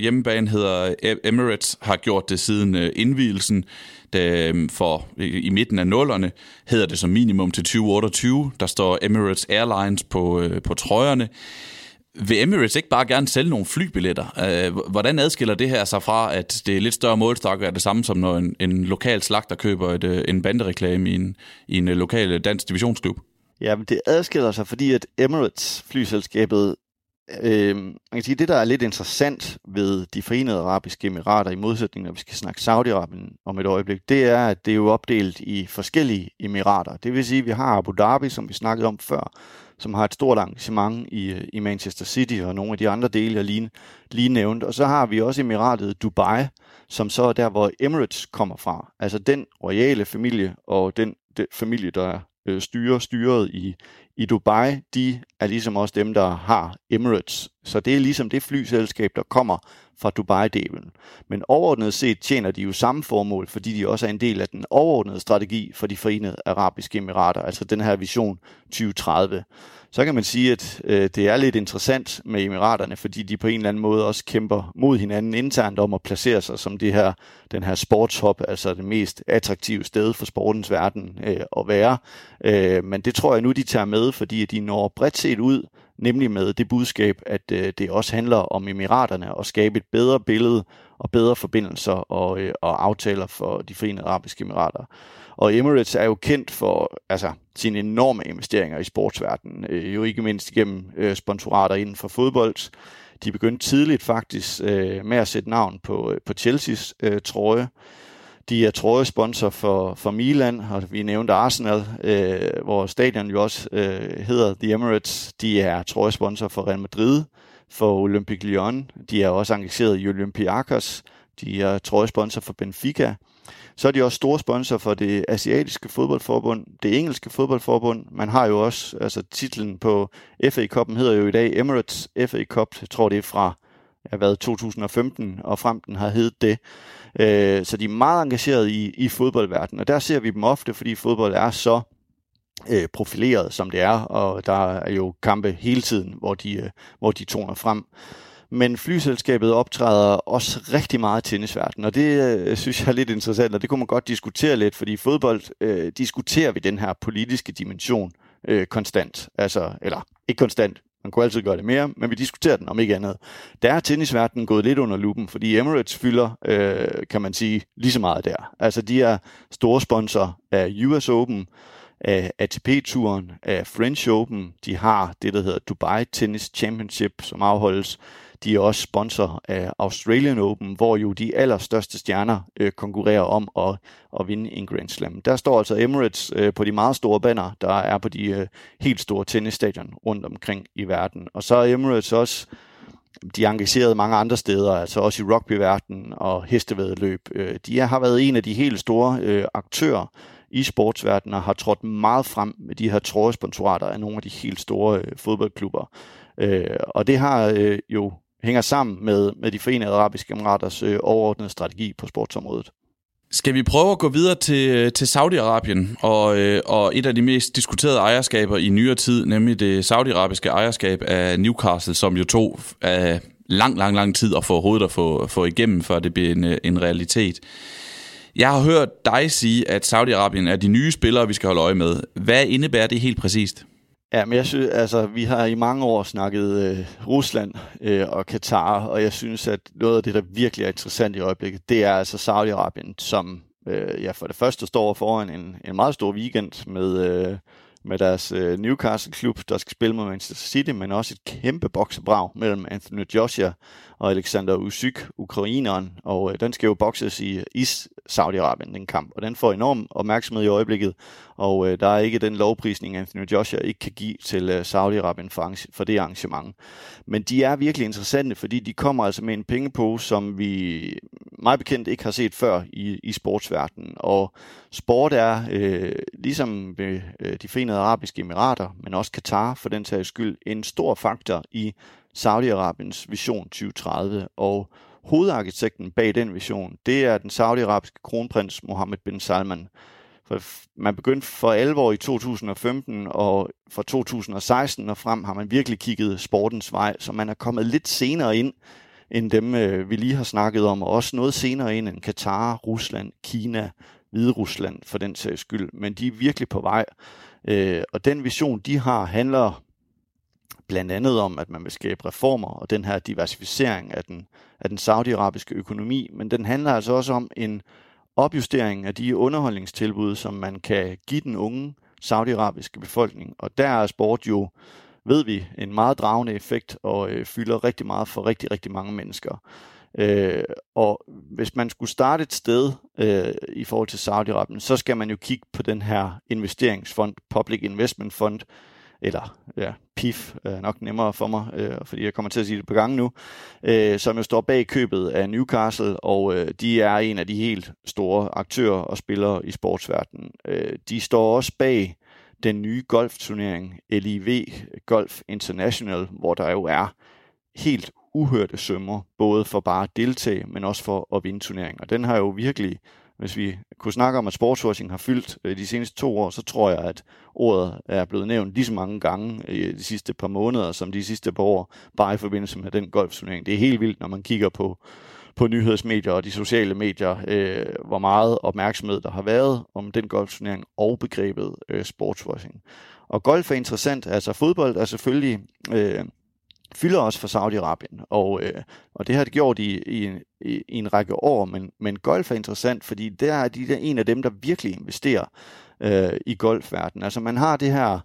S2: hjemmebane hedder Emirates, har gjort det siden indvielsen. Det, for i midten af nullerne hedder det som minimum til 2028. Der står Emirates Airlines på, på trøjerne. Vil Emirates ikke bare gerne sælge nogle flybilletter? Øh, hvordan adskiller det her sig fra, at det er lidt større målstok er det samme som når en, en lokal slagter køber et, øh, en bandereklame i en, i en øh, lokal dansk divisionsklub?
S3: Ja, men det adskiller sig, fordi at Emirates flyselskabet øh, man kan sige, det der er lidt interessant ved de forenede arabiske emirater, i modsætning når vi skal snakke Saudi-Arabien om et øjeblik, det er, at det er jo opdelt i forskellige emirater. Det vil sige, at vi har Abu Dhabi, som vi snakkede om før, som har et stort engagement i, i Manchester City og nogle af de andre dele, jeg lige, lige nævnte. Og så har vi også emiratet Dubai, som så er der, hvor Emirates kommer fra. Altså den royale familie og den, den familie, der øh, styrer styret i, i Dubai, de er ligesom også dem, der har Emirates. Så det er ligesom det flyselskab, der kommer fra Dubai-delen. Men overordnet set tjener de jo samme formål, fordi de også er en del af den overordnede strategi for de forenede arabiske emirater, altså den her vision 2030 så kan man sige, at øh, det er lidt interessant med emiraterne, fordi de på en eller anden måde også kæmper mod hinanden internt om at placere sig som det her, den her sportshop, altså det mest attraktive sted for sportens verden øh, at være. Øh, men det tror jeg nu, de tager med, fordi de når bredt set ud, nemlig med det budskab, at øh, det også handler om emiraterne og skabe et bedre billede og bedre forbindelser og, øh, og aftaler for de forenede arabiske emirater. Og Emirates er jo kendt for altså, sine enorme investeringer i sportsverdenen, øh, jo ikke mindst gennem øh, sponsorater inden for fodbold. De begyndte tidligt faktisk øh, med at sætte navn på, øh, på Chelsea's øh, trøje. De er trådesponsor for, for Milan, og vi nævnte Arsenal, øh, hvor stadion jo også øh, hedder The Emirates. De er trøjesponsor for Real Madrid, for Olympique Lyon. De er også engageret i Olympiakos. De er trøjesponsor for Benfica. Så er de også store sponsor for det asiatiske fodboldforbund, det engelske fodboldforbund. Man har jo også, altså titlen på FA Cup'en hedder jo i dag Emirates FA Cup. Jeg tror, det er fra jeg været 2015 og frem den har heddet det. Øh, så de er meget engageret i, i fodboldverdenen, og der ser vi dem ofte, fordi fodbold er så øh, profileret, som det er, og der er jo kampe hele tiden, hvor de, øh, hvor de toner frem. Men flyselskabet optræder også rigtig meget i tennisverdenen, og det øh, synes jeg er lidt interessant, og det kunne man godt diskutere lidt, fordi i fodbold øh, diskuterer vi den her politiske dimension øh, konstant. Altså, eller ikke konstant, man kunne altid gøre det mere, men vi diskuterer den om ikke andet. Der er tennisverdenen gået lidt under lupen, fordi Emirates fylder, øh, kan man sige, lige så meget der. Altså, de er store sponsor af US Open, af ATP-turen, af French Open. De har det, der hedder Dubai Tennis Championship, som afholdes de er også sponsor af Australian Open, hvor jo de allerstørste stjerner øh, konkurrerer om at, at vinde en Grand Slam. Der står altså Emirates øh, på de meget store banner, der er på de øh, helt store tennisstadion rundt omkring i verden. Og så er Emirates også de er engageret mange andre steder, altså også i rugbyverdenen og hestevædeløb. Øh, de har været en af de helt store øh, aktører i sportsverdenen og har trådt meget frem med de her trøjesponsorater af nogle af de helt store øh, fodboldklubber. Øh, og det har øh, jo hænger sammen med, med de forenede arabiske emiraters øh, overordnede strategi på sportsområdet.
S2: Skal vi prøve at gå videre til, øh, til Saudi-Arabien og, øh, og et af de mest diskuterede ejerskaber i nyere tid, nemlig det saudiarabiske ejerskab af Newcastle, som jo tog af lang, lang, lang tid at få hovedet at få, få igennem, før det bliver en, øh, en realitet. Jeg har hørt dig sige, at Saudi-Arabien er de nye spillere, vi skal holde øje med. Hvad indebærer det helt præcist?
S3: Ja, men jeg synes, altså, vi har i mange år snakket øh, Rusland øh, og Katar, og jeg synes, at noget af det, der virkelig er interessant i øjeblikket, det er altså Saudi-Arabien, som øh, ja, for det første står foran en, en meget stor weekend med, øh, med deres øh, Newcastle-klub, der skal spille mod Manchester City, men også et kæmpe boksebrag mellem Anthony Joshua og Alexander Usyk, ukraineren, og øh, den skal jo bokses i, i Saudi-Arabien, den kamp, og den får enorm opmærksomhed i øjeblikket, og øh, der er ikke den lovprisning, Anthony Joshua ikke kan give til øh, Saudi-Arabien for, for det arrangement. Men de er virkelig interessante, fordi de kommer altså med en pengepose, som vi meget bekendt ikke har set før i, i sportsverdenen, og sport er, øh, ligesom ved øh, de forenede arabiske emirater, men også Katar for den sags skyld, en stor faktor i Saudi-Arabiens vision 2030, og hovedarkitekten bag den vision, det er den saudiarabiske kronprins Mohammed bin Salman. For man begyndte for alvor i 2015, og fra 2016 og frem har man virkelig kigget sportens vej, så man er kommet lidt senere ind end dem, øh, vi lige har snakket om, og også noget senere ind end Katar, Rusland, Kina, Hvide Rusland for den sags skyld. Men de er virkelig på vej. Øh, og den vision, de har, handler blandt andet om, at man vil skabe reformer og den her diversificering af den, af den saudiarabiske økonomi, men den handler altså også om en opjustering af de underholdningstilbud, som man kan give den unge saudiarabiske befolkning. Og der er sport jo ved vi, en meget dragende effekt og øh, fylder rigtig meget for rigtig, rigtig mange mennesker. Øh, og hvis man skulle starte et sted øh, i forhold til Saudi-Arabien, så skal man jo kigge på den her investeringsfond, Public Investment Fund, eller ja, PIF er nok nemmere for mig, øh, fordi jeg kommer til at sige det på gange nu, øh, som jo står bag købet af Newcastle, og øh, de er en af de helt store aktører og spillere i sportsverdenen. Øh, de står også bag den nye golfturnering, LIV Golf International, hvor der jo er helt uhørte sømmer, både for bare at deltage, men også for at vinde turneringen. Og den har jo virkelig, hvis vi kunne snakke om, at sportswashing har fyldt øh, de seneste to år, så tror jeg, at ordet er blevet nævnt lige så mange gange øh, i de sidste par måneder, som de sidste par år, bare i forbindelse med den golfturnering. Det er helt vildt, når man kigger på, på nyhedsmedier og de sociale medier, øh, hvor meget opmærksomhed der har været om den golfturnering og begrebet øh, sportswashing. Og golf er interessant, altså fodbold er selvfølgelig... Øh, fylder også for Saudi-Arabien, og, øh, og det har det gjort i, i, i, i en række år, men, men golf er interessant, fordi der er de der en af dem, der virkelig investerer øh, i golfverdenen. Altså man har det her, øh,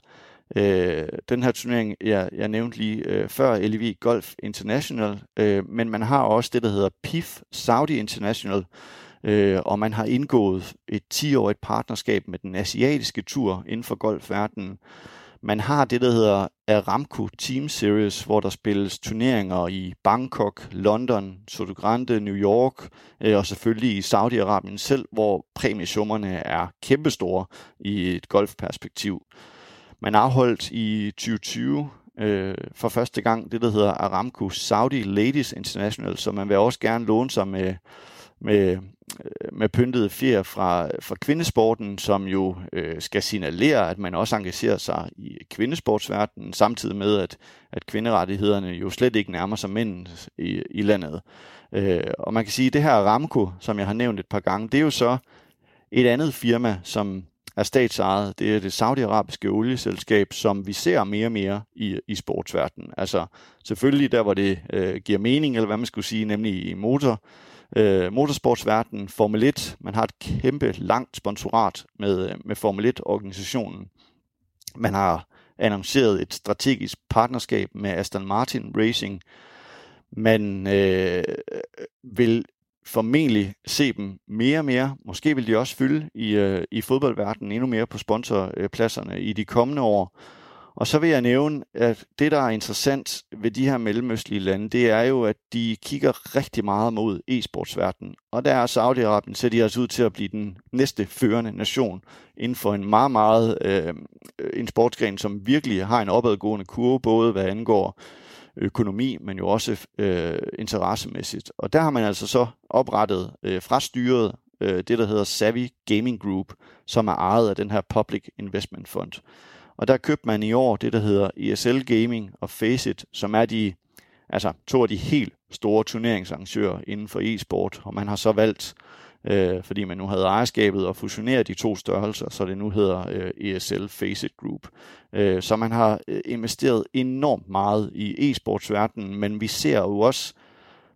S3: øh, den her turnering, jeg, jeg nævnte lige øh, før, LV Golf International, øh, men man har også det, der hedder PIF Saudi International, øh, og man har indgået et 10-årigt partnerskab med den asiatiske tur inden for golfverdenen, man har det, der hedder Aramco Team Series, hvor der spilles turneringer i Bangkok, London, Sotogrande, New York øh, og selvfølgelig i Saudi-Arabien selv, hvor præmiesummerne er kæmpestore i et golfperspektiv. Man afholdt i 2020 øh, for første gang det, der hedder Aramco Saudi Ladies International, så man vil også gerne låne sig med med, øh, med pyntede fjer fra, fra kvindesporten, som jo øh, skal signalere, at man også engagerer sig i kvindesportsverdenen, samtidig med, at, at kvinderettighederne jo slet ikke nærmer sig mænd i, i landet. Øh, og man kan sige, at det her Ramco, som jeg har nævnt et par gange, det er jo så et andet firma, som er statsejet. Det er det saudiarabiske olieselskab, som vi ser mere og mere i, i sportsverdenen. Altså selvfølgelig der, hvor det øh, giver mening, eller hvad man skulle sige, nemlig i motor, øh, motorsportsverdenen, Formel 1. Man har et kæmpe langt sponsorat med, øh, med Formel 1-organisationen. Man har annonceret et strategisk partnerskab med Aston Martin Racing. Man øh, øh vil formentlig se dem mere og mere. Måske vil de også fylde i, øh, i fodboldverdenen endnu mere på sponsorpladserne i de kommende år. Og så vil jeg nævne, at det, der er interessant ved de her mellemøstlige lande, det er jo, at de kigger rigtig meget mod e-sportsverdenen. Og der er Saudi-Arabien, ser de altså ud til at blive den næste førende nation inden for en meget, meget øh, en sportsgren, som virkelig har en opadgående kurve, både hvad angår økonomi, men jo også øh, interessemæssigt. Og der har man altså så oprettet øh, fra styret øh, det, der hedder Savvy Gaming Group, som er ejet af den her Public Investment Fund. Og der købte man i år det, der hedder ESL Gaming og Faceit, som er de, altså to af de helt store turneringsarrangører inden for e-sport. Og man har så valgt, øh, fordi man nu havde ejerskabet, og fusioneret de to størrelser, så det nu hedder øh, ESL Faceit Group. Øh, så man har øh, investeret enormt meget i e-sportsverdenen, men vi ser jo også,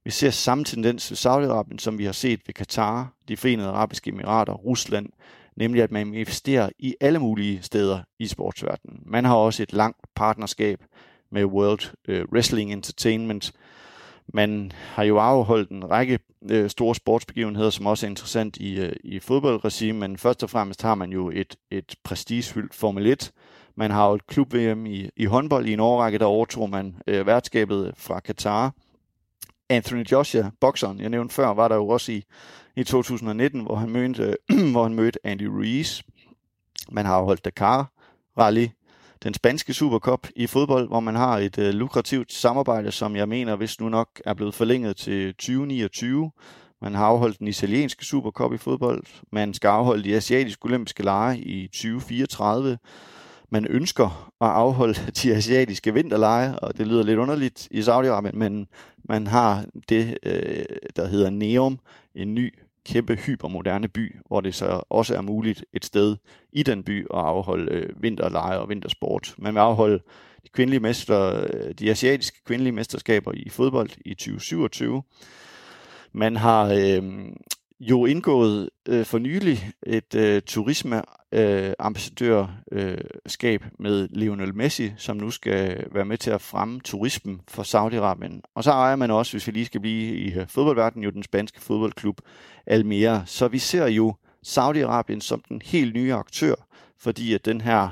S3: vi ser samme tendens ved Saudi-Arabien, som vi har set ved Katar, de forenede arabiske emirater, Rusland, nemlig at man investerer i alle mulige steder i sportsverdenen. Man har også et langt partnerskab med World øh, Wrestling Entertainment. Man har jo afholdt en række øh, store sportsbegivenheder, som også er interessant i, øh, i fodboldregime, men først og fremmest har man jo et, et prestigefyldt Formel 1. Man har jo et klub-VM i, i håndbold i en årrække, der overtog man øh, værtskabet fra Katar. Anthony Joshua, bokseren, jeg nævnte før, var der jo også i, i 2019, hvor han mødte, hvor han mødte Andy Ruiz. Man har holdt Dakar Rally, den spanske Supercup i fodbold, hvor man har et øh, lukrativt samarbejde, som jeg mener, hvis nu nok er blevet forlænget til 2029. Man har afholdt den italienske Supercup i fodbold. Man skal afholde de asiatiske olympiske lege i 2034 man ønsker at afholde de asiatiske vinterlege, og det lyder lidt underligt i Saudi-Arabien, men man har det, øh, der hedder Neom, en ny kæmpe hypermoderne by, hvor det så også er muligt et sted i den by at afholde øh, vinterleje og vintersport. Man vil afholde de, kvindelige mester, øh, de asiatiske kvindelige mesterskaber i fodbold i 2027. Man har øh, jo indgået øh, for nylig et øh, turisme øh, med Lionel Messi, som nu skal være med til at fremme turismen for Saudi-Arabien. Og så ejer man også, hvis vi lige skal blive i fodboldverdenen, jo den spanske fodboldklub Almere. Så vi ser jo Saudi-Arabien som den helt nye aktør, fordi at den her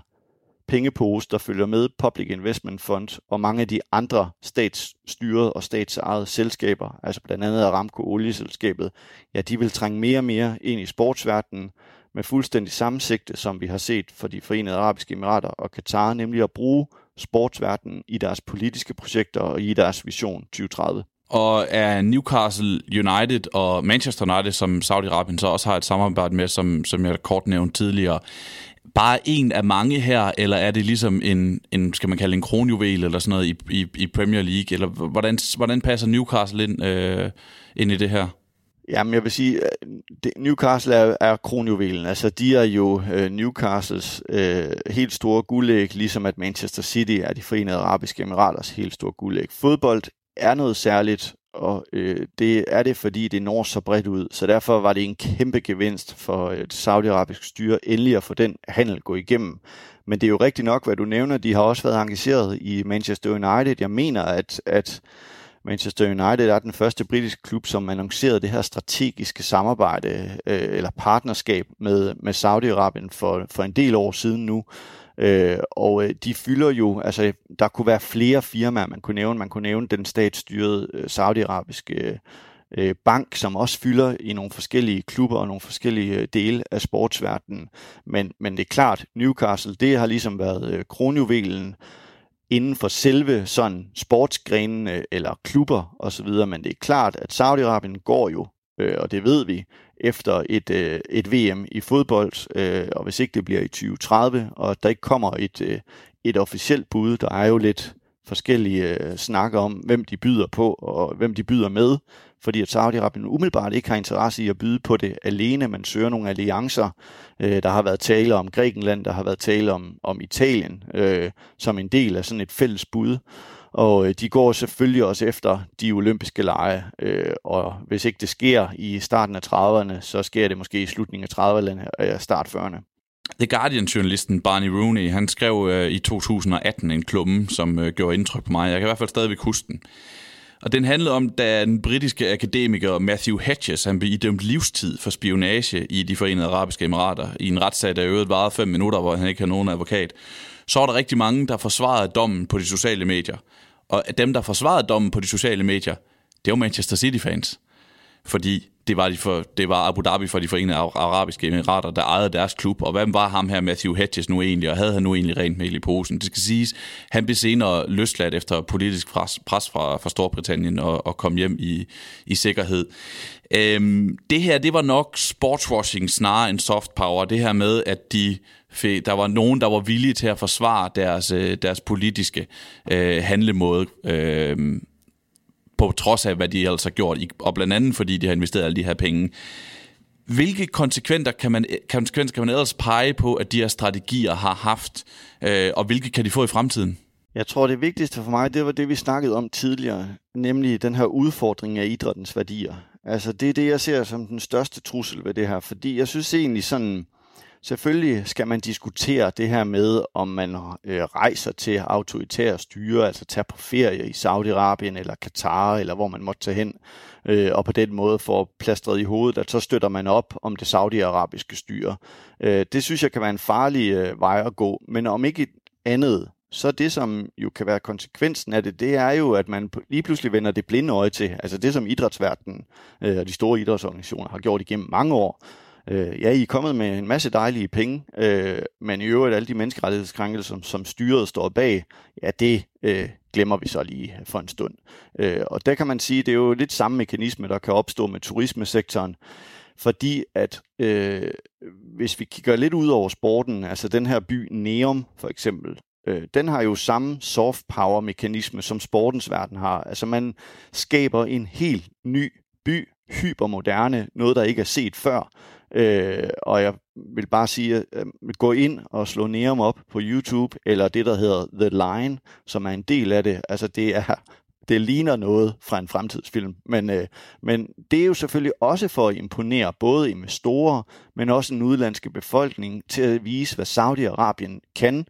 S3: pengepose, der følger med Public Investment Fund og mange af de andre statsstyrede og statsejede selskaber, altså blandt andet Aramco olieselskabet, ja, de vil trænge mere og mere ind i sportsverdenen med fuldstændig samme sigte, som vi har set for de forenede arabiske emirater og Katar, nemlig at bruge sportsverdenen i deres politiske projekter og i deres vision 2030.
S2: Og er Newcastle United og Manchester United, som Saudi-Arabien så også har et samarbejde med, som, som jeg kort nævnte tidligere, bare en af mange her, eller er det ligesom en, en skal man kalde en kronjuvel eller sådan noget i, i, i Premier League, eller hvordan, hvordan passer Newcastle ind, øh, ind i det her?
S3: Jamen, jeg vil sige, øh, det, Newcastle er, er kronjuvelen. Altså, de er jo øh, Newcastles øh, helt store guldæg, ligesom at Manchester City er de forenede arabiske emiraters helt store guldæg. Fodbold er noget særligt, og øh, det er det, fordi det når så bredt ud. Så derfor var det en kæmpe gevinst for øh, et saudiarabisk styre endelig at få den handel gå igennem. Men det er jo rigtigt nok, hvad du nævner. De har også været engageret i Manchester United. Jeg mener, at, at Manchester United er den første britiske klub, som annoncerede det her strategiske samarbejde øh, eller partnerskab med, med Saudi-Arabien for, for en del år siden nu. Øh, og øh, de fylder jo, altså der kunne være flere firmaer, man kunne nævne. Man kunne nævne den statsstyrede øh, saudiarabiske øh, bank, som også fylder i nogle forskellige klubber og nogle forskellige øh, dele af sportsverdenen. Men, men det er klart, Newcastle, det har ligesom været øh, kronjuvelen inden for selve sådan sportsgrenene eller klubber osv., men det er klart, at Saudi-Arabien går jo, øh, og det ved vi, efter et, øh, et VM i fodbold, øh, og hvis ikke det bliver i 2030, og der ikke kommer et, øh, et officielt bud, der er jo lidt forskellige øh, snakker om, hvem de byder på, og hvem de byder med, fordi at Saudi-Arabien umiddelbart ikke har interesse i at byde på det alene, man søger nogle alliancer. Øh, der har været tale om Grækenland, der har været tale om, om Italien, øh, som en del af sådan et fælles bud. Og øh, de går selvfølgelig også efter de olympiske lege, øh, og hvis ikke det sker i starten af 30'erne, så sker det måske i slutningen af 30'erne og øh, start 40'erne.
S2: The Guardian-journalisten Barney Rooney, han skrev øh, i 2018 en klumme, som øh, gjorde indtryk på mig. Jeg kan i hvert fald stadigvæk huske den. Og den handlede om, da den britiske akademiker Matthew Hedges han blev idømt livstid for spionage i de forenede arabiske emirater, i en retssag, der øvrigt varede fem minutter, hvor han ikke havde nogen advokat, så var der rigtig mange, der forsvarede dommen på de sociale medier. Og dem, der forsvarede dommen på de sociale medier, det var Manchester City-fans. Fordi det var, de for, det var Abu Dhabi for de forenede arabiske emirater, der ejede deres klub. Og hvem var ham her, Matthew Hedges, nu egentlig? Og havde han nu egentlig rent mel i posen? Det skal siges, han blev senere løsladt efter politisk pres, pres fra, fra Storbritannien og, og kom hjem i, i sikkerhed. Øhm, det her, det var nok sportswashing snarere end soft power. Det her med, at de der var nogen, der var villige til at forsvare deres, øh, deres politiske øh, handlemåde. Øh, på trods af, hvad de altså har gjort, og blandt andet fordi de har investeret alle de her penge. Hvilke konsekvenser kan man, konsekvenser kan man ellers pege på, at de her strategier har haft, øh, og hvilke kan de få i fremtiden?
S3: Jeg tror, det vigtigste for mig, det var det, vi snakkede om tidligere, nemlig den her udfordring af idrættens værdier. Altså, det er det, jeg ser som den største trussel ved det her, fordi jeg synes egentlig sådan, Selvfølgelig skal man diskutere det her med, om man øh, rejser til autoritære styre, altså tager på ferie i Saudi-Arabien eller Katar, eller hvor man måtte tage hen, øh, og på den måde får plastret i hovedet, at så støtter man op om det saudiarabiske styre. Øh, det synes jeg kan være en farlig øh, vej at gå, men om ikke andet, så det, som jo kan være konsekvensen af det, det er jo, at man lige pludselig vender det blinde øje til. Altså det, som idrætsverdenen øh, og de store idrætsorganisationer har gjort igennem mange år, Øh, ja, I er kommet med en masse dejlige penge, øh, men i øvrigt alle de menneskerettighedskrænkelser, som, som styret står bag, ja, det øh, glemmer vi så lige for en stund. Øh, og der kan man sige, det er jo lidt samme mekanisme, der kan opstå med turismesektoren, fordi at øh, hvis vi kigger lidt ud over sporten, altså den her by Neum for eksempel, øh, den har jo samme soft power mekanisme, som sportens verden har. Altså man skaber en helt ny by, hypermoderne, noget der ikke er set før, Øh, og jeg vil bare sige, øh, gå ind og slå Neum op på YouTube, eller det, der hedder The Line, som er en del af det. Altså, det er, det ligner noget fra en fremtidsfilm. Men, øh, men det er jo selvfølgelig også for at imponere både investorer, men også den udlandske befolkning til at vise, hvad Saudi-Arabien kan.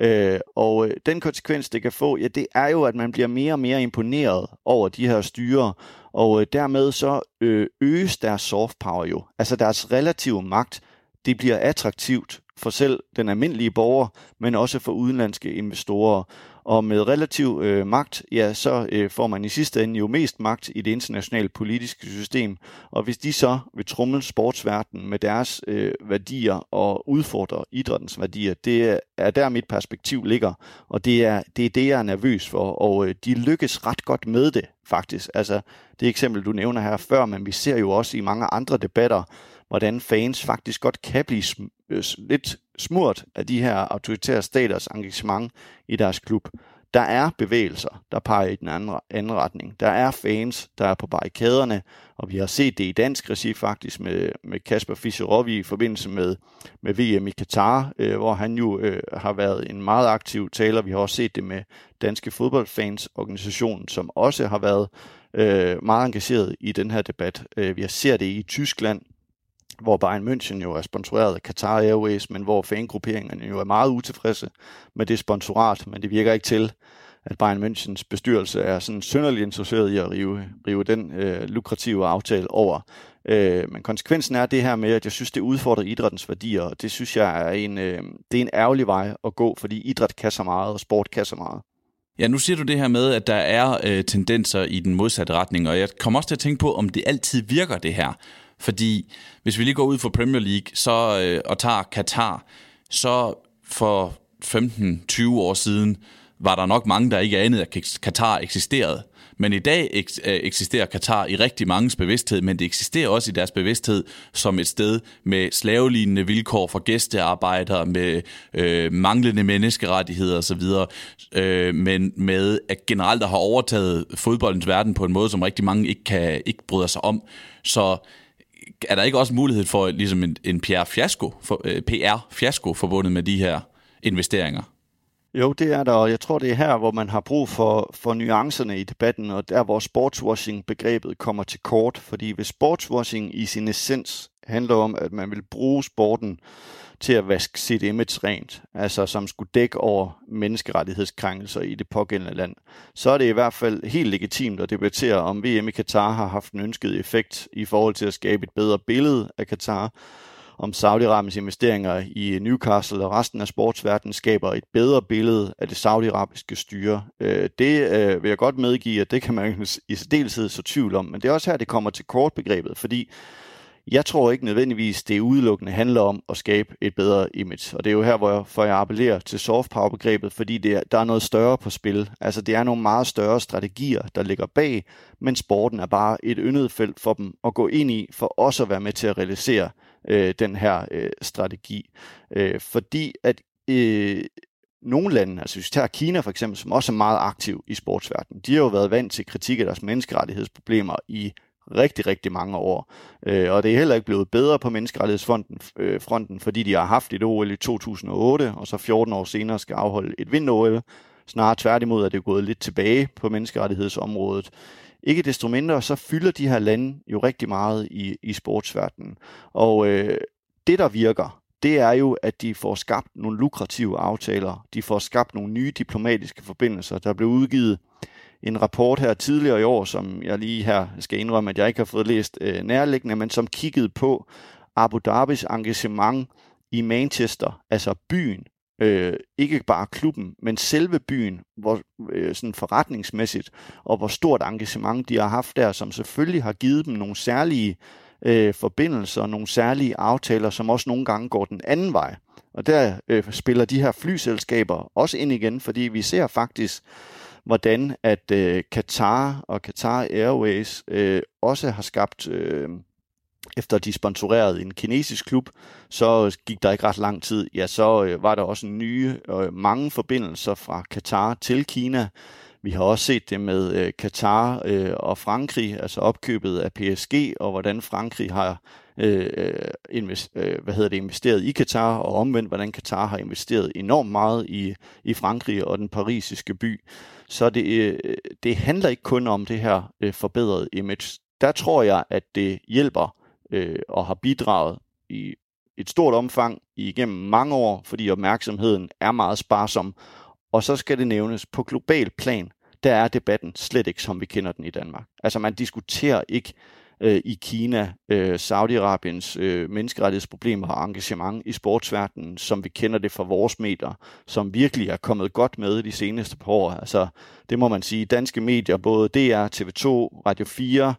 S3: Øh, og øh, den konsekvens, det kan få, ja, det er jo, at man bliver mere og mere imponeret over de her styre, og øh, dermed så øh, øges deres soft power jo. Altså deres relative magt, det bliver attraktivt for selv den almindelige borger, men også for udenlandske investorer. Og med relativ øh, magt, ja, så øh, får man i sidste ende jo mest magt i det internationale politiske system. Og hvis de så vil trumle sportsverdenen med deres øh, værdier og udfordre idrættens værdier, det er der mit perspektiv ligger. Og det er det, er det jeg er nervøs for. Og øh, de lykkes ret godt med det, faktisk. Altså, det eksempel, du nævner her før, men vi ser jo også i mange andre debatter, hvordan fans faktisk godt kan blive Øh, lidt smurt af de her autoritære staters engagement i deres klub. Der er bevægelser, der peger i den anden, anden retning. Der er fans, der er på barrikaderne, og vi har set det i dansk regi faktisk med, med Kasper Fischerovi i forbindelse med, med VM i Katar, øh, hvor han jo øh, har været en meget aktiv taler. Vi har også set det med Danske Fodboldfans Organisation, som også har været øh, meget engageret i den her debat. Øh, vi har set det i Tyskland, hvor Bayern München jo er sponsoreret af Qatar Airways, men hvor fangrupperingerne jo er meget utilfredse med det sponsorat, men det virker ikke til, at Bayern Münchens bestyrelse er sådan synderligt interesseret i at rive, rive den øh, lukrative aftale over. Øh, men konsekvensen er det her med, at jeg synes, det udfordrer idrættens værdier, og det synes jeg er en, øh, det er en ærgerlig vej at gå, fordi idræt kan så meget, og sport kan så meget.
S2: Ja, nu siger du det her med, at der er øh, tendenser i den modsatte retning, og jeg kommer også til at tænke på, om det altid virker det her. Fordi hvis vi lige går ud for Premier League så, øh, og tager Qatar, så for 15-20 år siden var der nok mange, der ikke anede, at Qatar eksisterede. Men i dag øh, eksisterer Katar i rigtig manges bevidsthed, men det eksisterer også i deres bevidsthed som et sted med slavelignende vilkår for gæstearbejdere, med øh, manglende menneskerettigheder osv., øh, men med at generelt der har overtaget fodboldens verden på en måde, som rigtig mange ikke, kan, ikke bryder sig om. Så er der ikke også mulighed for ligesom en, en PR-fiasko for, øh, PR forbundet med de her investeringer?
S3: Jo, det er der, og jeg tror, det er her, hvor man har brug for, for nuancerne i debatten, og der, hvor sportswashing-begrebet kommer til kort. Fordi hvis sportswashing i sin essens handler om, at man vil bruge sporten til at vaske sit image rent, altså som skulle dække over menneskerettighedskrænkelser i det pågældende land, så er det i hvert fald helt legitimt at debattere, om VM i Katar har haft en ønsket effekt i forhold til at skabe et bedre billede af Katar, om Saudi-Arabiens investeringer i Newcastle og resten af sportsverdenen skaber et bedre billede af det saudiarabiske styre. Øh, det øh, vil jeg godt medgive, at det kan man i særdeleshed så tvivl om, men det er også her, det kommer til kortbegrebet, fordi jeg tror ikke nødvendigvis, det udelukkende handler om at skabe et bedre image. Og det er jo her, hvor jeg, for jeg appellerer til soft power begrebet, fordi det er, der er noget større på spil. Altså det er nogle meget større strategier, der ligger bag, men sporten er bare et yndet felt for dem at gå ind i, for også at være med til at realisere øh, den her øh, strategi. Øh, fordi at øh, nogle lande, altså hvis vi tager Kina for eksempel, som også er meget aktiv i sportsverdenen, de har jo været vant til kritik af deres menneskerettighedsproblemer i rigtig, rigtig mange år. Øh, og det er heller ikke blevet bedre på menneskerettighedsfronten, øh, fronten, fordi de har haft et OL i 2008, og så 14 år senere skal afholde et vind-OL. Snarere tværtimod er det gået lidt tilbage på menneskerettighedsområdet. Ikke desto mindre, så fylder de her lande jo rigtig meget i, i sportsverdenen. Og øh, det, der virker, det er jo, at de får skabt nogle lukrative aftaler. De får skabt nogle nye diplomatiske forbindelser. Der blev udgivet en rapport her tidligere i år, som jeg lige her skal indrømme, at jeg ikke har fået læst øh, nærliggende, men som kiggede på Abu Dhabis engagement i Manchester, altså byen, øh, ikke bare klubben, men selve byen, hvor øh, sådan forretningsmæssigt, og hvor stort engagement de har haft der, som selvfølgelig har givet dem nogle særlige øh, forbindelser, nogle særlige aftaler, som også nogle gange går den anden vej. Og der øh, spiller de her flyselskaber også ind igen, fordi vi ser faktisk, hvordan at øh, Qatar og Qatar Airways øh, også har skabt øh, efter de sponsorerede en kinesisk klub, så øh, gik der ikke ret lang tid, ja, så øh, var der også nye, øh, mange forbindelser fra Qatar til Kina. Vi har også set det med øh, Katar øh, og Frankrig, altså opkøbet af PSG, og hvordan Frankrig har øh, øh, invest, øh, hvad hedder det, investeret i Katar, og omvendt, hvordan Katar har investeret enormt meget i, i Frankrig og den parisiske by. Så det, øh, det handler ikke kun om det her øh, forbedrede image. Der tror jeg, at det hjælper øh, og har bidraget i et stort omfang igennem mange år, fordi opmærksomheden er meget sparsom. Og så skal det nævnes, på global plan, der er debatten slet ikke, som vi kender den i Danmark. Altså man diskuterer ikke øh, i Kina, øh, Saudi-Arabiens øh, menneskerettighedsproblemer og engagement i sportsverdenen, som vi kender det fra vores medier, som virkelig er kommet godt med de seneste par år. Altså, det må man sige, danske medier, både DR, TV2, Radio 4,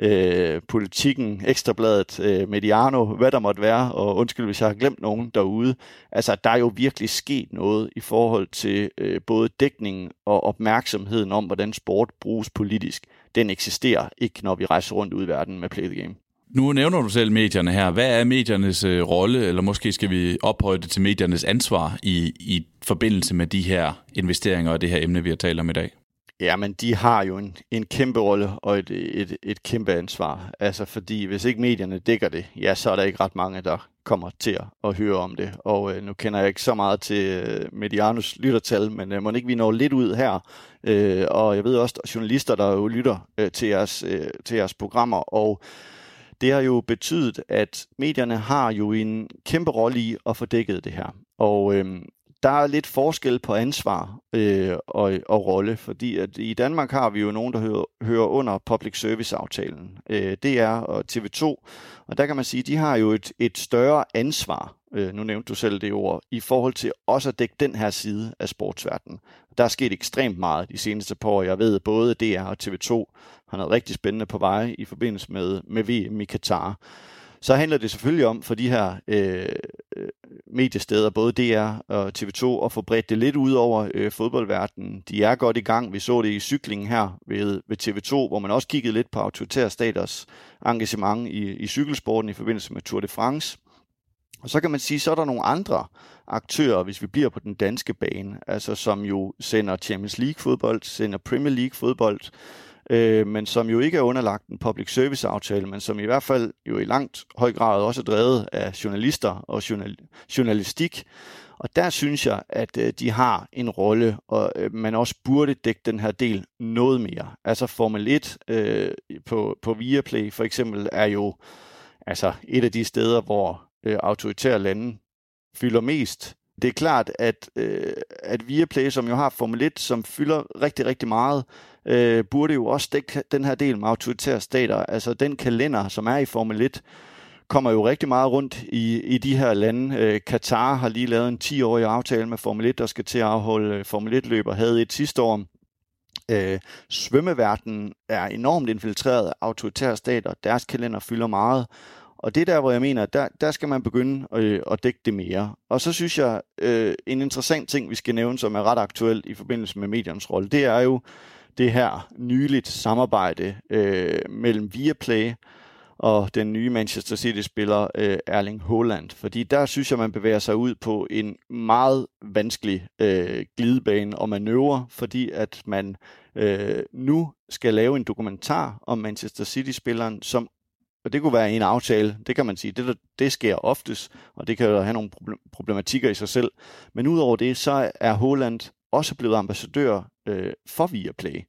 S3: øh, politikken, ekstrabladet, øh, Mediano, hvad der måtte være, og undskyld, hvis jeg har glemt nogen derude. Altså, der er jo virkelig sket noget i forhold til øh, både dækningen og opmærksomheden om, hvordan sport bruges politisk. Den eksisterer ikke, når vi rejser rundt ud i verden med Play the Game.
S2: Nu nævner du selv medierne her. Hvad er mediernes øh, rolle, eller måske skal vi ophøje det til mediernes ansvar i, i forbindelse med de her investeringer og det her emne, vi har talt om i dag?
S3: Ja, men de har jo en, en kæmpe rolle og et, et, et kæmpe ansvar. Altså fordi hvis ikke medierne dækker det, ja, så er der ikke ret mange, der kommer til at høre om det. Og øh, nu kender jeg ikke så meget til øh, Medianus lyttertal, men øh, må ikke vi når lidt ud her. Øh, og jeg ved også, at journalister, der jo lytter øh, til, jeres, øh, til jeres programmer, og det har jo betydet, at medierne har jo en kæmpe rolle i at få dækket det her. Og øh, der er lidt forskel på ansvar øh, og, og rolle, fordi at i Danmark har vi jo nogen, der hører, hører under public service-aftalen. Øh, DR og TV2, og der kan man sige, de har jo et, et større ansvar, øh, nu nævnte du selv det ord, i forhold til også at dække den her side af sportsverdenen. Der er sket ekstremt meget de seneste par år. Jeg ved, både DR og TV2 har noget rigtig spændende på vej i forbindelse med, med VM i Katar så handler det selvfølgelig om for de her øh, øh mediesteder, både DR og TV2, at få bredt det lidt ud over øh, fodboldverdenen. De er godt i gang. Vi så det i cyklingen her ved, ved TV2, hvor man også kiggede lidt på autoritære staters engagement i, i cykelsporten i forbindelse med Tour de France. Og så kan man sige, så er der nogle andre aktører, hvis vi bliver på den danske bane, altså som jo sender Champions League fodbold, sender Premier League fodbold, øh, men som jo ikke er underlagt en public service aftale, men som i hvert fald jo i langt høj grad også er drevet af journalister og journal- journalistik. Og der synes jeg, at øh, de har en rolle, og øh, man også burde dække den her del noget mere. Altså Formel 1 øh, på, på Viaplay for eksempel er jo altså et af de steder, hvor øh, autoritære lande fylder mest. Det er klart, at, øh, at Viaplay, som jo har Formel 1, som fylder rigtig, rigtig meget, øh, burde jo også dække den her del med autoritære stater. Altså den kalender, som er i Formel 1, kommer jo rigtig meget rundt i, i de her lande. Øh, Katar har lige lavet en 10-årig aftale med Formel 1, der skal til at afholde øh, Formel 1-løb, og havde et sidste år. Øh, svømmeverdenen er enormt infiltreret af autoritære stater. Deres kalender fylder meget. Og det er der, hvor jeg mener, der, der skal man begynde øh, at dække det mere. Og så synes jeg, øh, en interessant ting, vi skal nævne, som er ret aktuel i forbindelse med mediernes rolle, det er jo det her nyligt samarbejde øh, mellem Viaplay og den nye Manchester City-spiller øh, Erling Haaland. Fordi der synes jeg, man bevæger sig ud på en meget vanskelig øh, glidebane og manøvre, fordi at man øh, nu skal lave en dokumentar om Manchester City-spilleren, som og det kunne være en aftale, det kan man sige, det, der, det sker oftest, og det kan jo have nogle problematikker i sig selv. Men udover det, så er Holland også blevet ambassadør øh, for Viaplay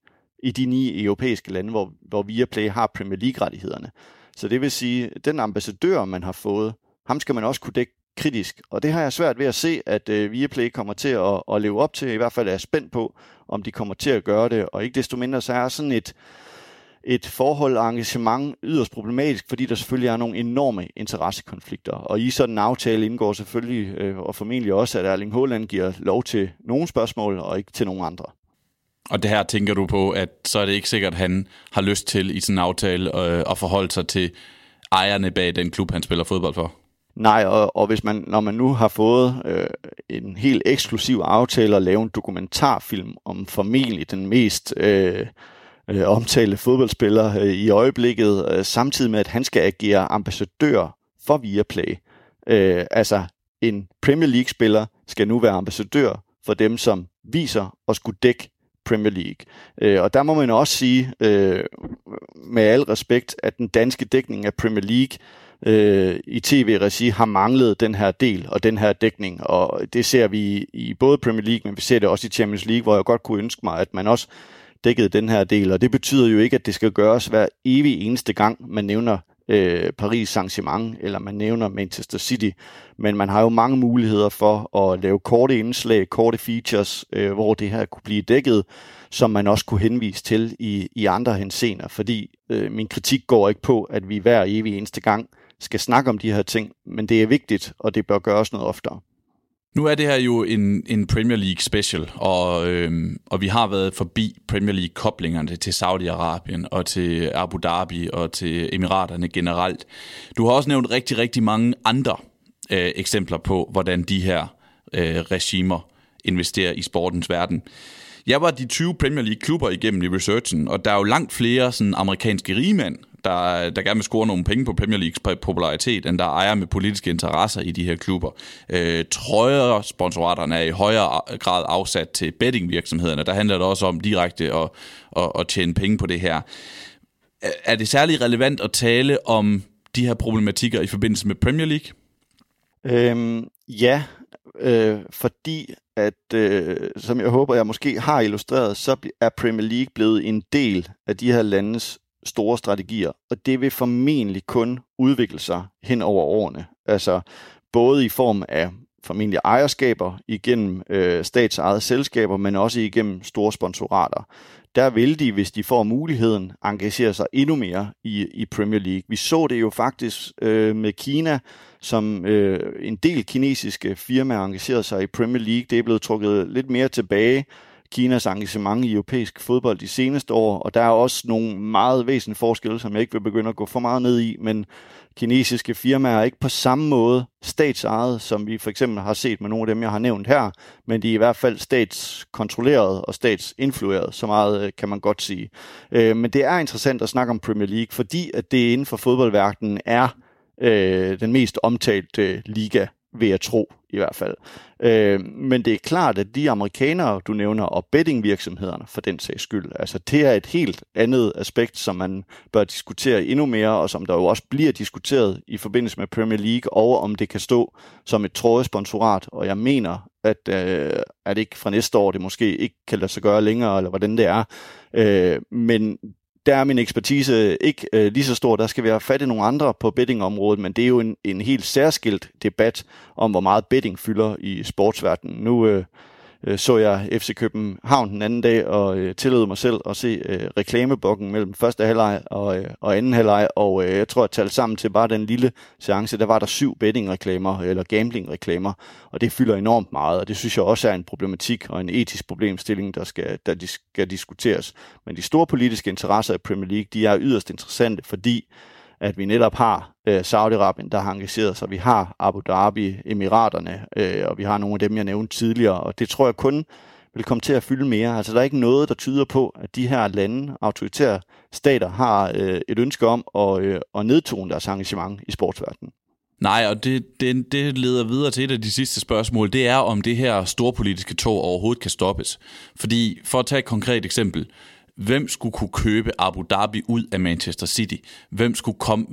S3: i de ni europæiske lande, hvor, hvor Viaplay har Premier League-rettighederne. Så det vil sige, den ambassadør, man har fået, ham skal man også kunne dække kritisk. Og det har jeg svært ved at se, at øh, Viaplay kommer til at, at leve op til. I hvert fald er jeg spændt på, om de kommer til at gøre det. Og ikke desto mindre, så er sådan et, et forhold og engagement yderst problematisk, fordi der selvfølgelig er nogle enorme interessekonflikter. Og i sådan en aftale indgår selvfølgelig, øh, og formentlig også, at Erling Haaland giver lov til nogle spørgsmål, og ikke til nogle andre.
S2: Og det her tænker du på, at så er det ikke sikkert, at han har lyst til i sådan en aftale øh, at forholde sig til ejerne bag den klub, han spiller fodbold for?
S3: Nej, og, og hvis man, når man nu har fået øh, en helt eksklusiv aftale at lave en dokumentarfilm om formentlig den mest øh, øh, omtalte fodboldspiller øh, i øjeblikket, øh, samtidig med, at han skal agere ambassadør for Viaplay. Øh, altså, en Premier League-spiller skal nu være ambassadør for dem, som viser og skulle dække Premier League. Øh, og der må man også sige, øh, med al respekt, at den danske dækning af Premier League øh, i tv-regi har manglet den her del og den her dækning, og det ser vi i både Premier League, men vi ser det også i Champions League, hvor jeg godt kunne ønske mig, at man også dækkede den her del, og det betyder jo ikke, at det skal gøres hver evig eneste gang, man nævner øh, Paris Saint-Germain, eller man nævner Manchester City, men man har jo mange muligheder for at lave korte indslag, korte features, øh, hvor det her kunne blive dækket, som man også kunne henvise til i, i andre hensener, fordi øh, min kritik går ikke på, at vi hver evig eneste gang skal snakke om de her ting, men det er vigtigt, og det bør gøres noget oftere.
S2: Nu er det her jo en, en Premier League special, og, øhm, og vi har været forbi Premier League-koblingerne til Saudi-Arabien og til Abu Dhabi og til Emiraterne generelt. Du har også nævnt rigtig, rigtig mange andre øh, eksempler på, hvordan de her øh, regimer investerer i sportens verden. Jeg var de 20 Premier League-klubber igennem i researchen, og der er jo langt flere sådan, amerikanske rigmænd, der, der gerne vil score nogle penge på Premier Leagues popularitet, end der ejer med politiske interesser i de her klubber. Øh, trøjer sponsoraterne er i højere grad afsat til bettingvirksomhederne. Der handler det også om direkte at, at, at tjene penge på det her. Er det særlig relevant at tale om de her problematikker i forbindelse med Premier League?
S3: Øhm, ja, øh, fordi at, øh, som jeg håber, jeg måske har illustreret, så er Premier League blevet en del af de her landes store strategier, og det vil formentlig kun udvikle sig hen over årene. Altså både i form af formentlig ejerskaber igennem øh, statsejede selskaber, men også igennem store sponsorater. Der vil de, hvis de får muligheden, engagere sig endnu mere i, i Premier League. Vi så det jo faktisk øh, med Kina, som øh, en del kinesiske firmaer engagerede sig i Premier League. Det er blevet trukket lidt mere tilbage Kinas engagement i europæisk fodbold de seneste år, og der er også nogle meget væsentlige forskelle, som jeg ikke vil begynde at gå for meget ned i, men kinesiske firmaer er ikke på samme måde statsejet, som vi for eksempel har set med nogle af dem, jeg har nævnt her, men de er i hvert fald statskontrolleret og statsinflueret, så meget øh, kan man godt sige. Øh, men det er interessant at snakke om Premier League, fordi at det inden for fodboldverdenen er øh, den mest omtalte øh, liga vil jeg tro i hvert fald. Øh, men det er klart, at de amerikanere, du nævner, og bettingvirksomhederne for den sags skyld, altså det er et helt andet aspekt, som man bør diskutere endnu mere, og som der jo også bliver diskuteret i forbindelse med Premier League, og om det kan stå som et trådesponsorat, og jeg mener, at, øh, at ikke fra næste år det måske ikke kan lade sig gøre længere, eller hvordan det er. Øh, men der er min ekspertise ikke øh, lige så stor. Der skal vi have fat i nogle andre på bettingområdet, men det er jo en, en helt særskilt debat om, hvor meget betting fylder i sportsverdenen. Nu øh, øh, så jeg FC København den anden dag og øh, tillod mig selv at se øh, reklamebokken mellem første halvleg og, øh, og anden halvleg, og øh, jeg tror, at talt sammen til bare den lille seance, der var der syv bettingreklamer eller gamblingreklamer, og det fylder enormt meget, og det synes jeg også er en problematik og en etisk problemstilling, der skal, der skal diskuteres. Men de store politiske interesser i Premier League, de er yderst interessante, fordi at vi netop har øh, Saudi-Arabien, der har engageret sig. Vi har Abu Dhabi, Emiraterne, øh, og vi har nogle af dem, jeg nævnte tidligere, og det tror jeg kun vil komme til at fylde mere. Altså der er ikke noget, der tyder på, at de her lande, autoritære stater, har øh, et ønske om at, øh, at nedtone deres engagement i sportsverdenen.
S2: Nej, og det, det, det leder videre til et af de sidste spørgsmål. Det er, om det her storpolitiske tog overhovedet kan stoppes. Fordi, for at tage et konkret eksempel, hvem skulle kunne købe Abu Dhabi ud af Manchester City? Hvem skulle komme?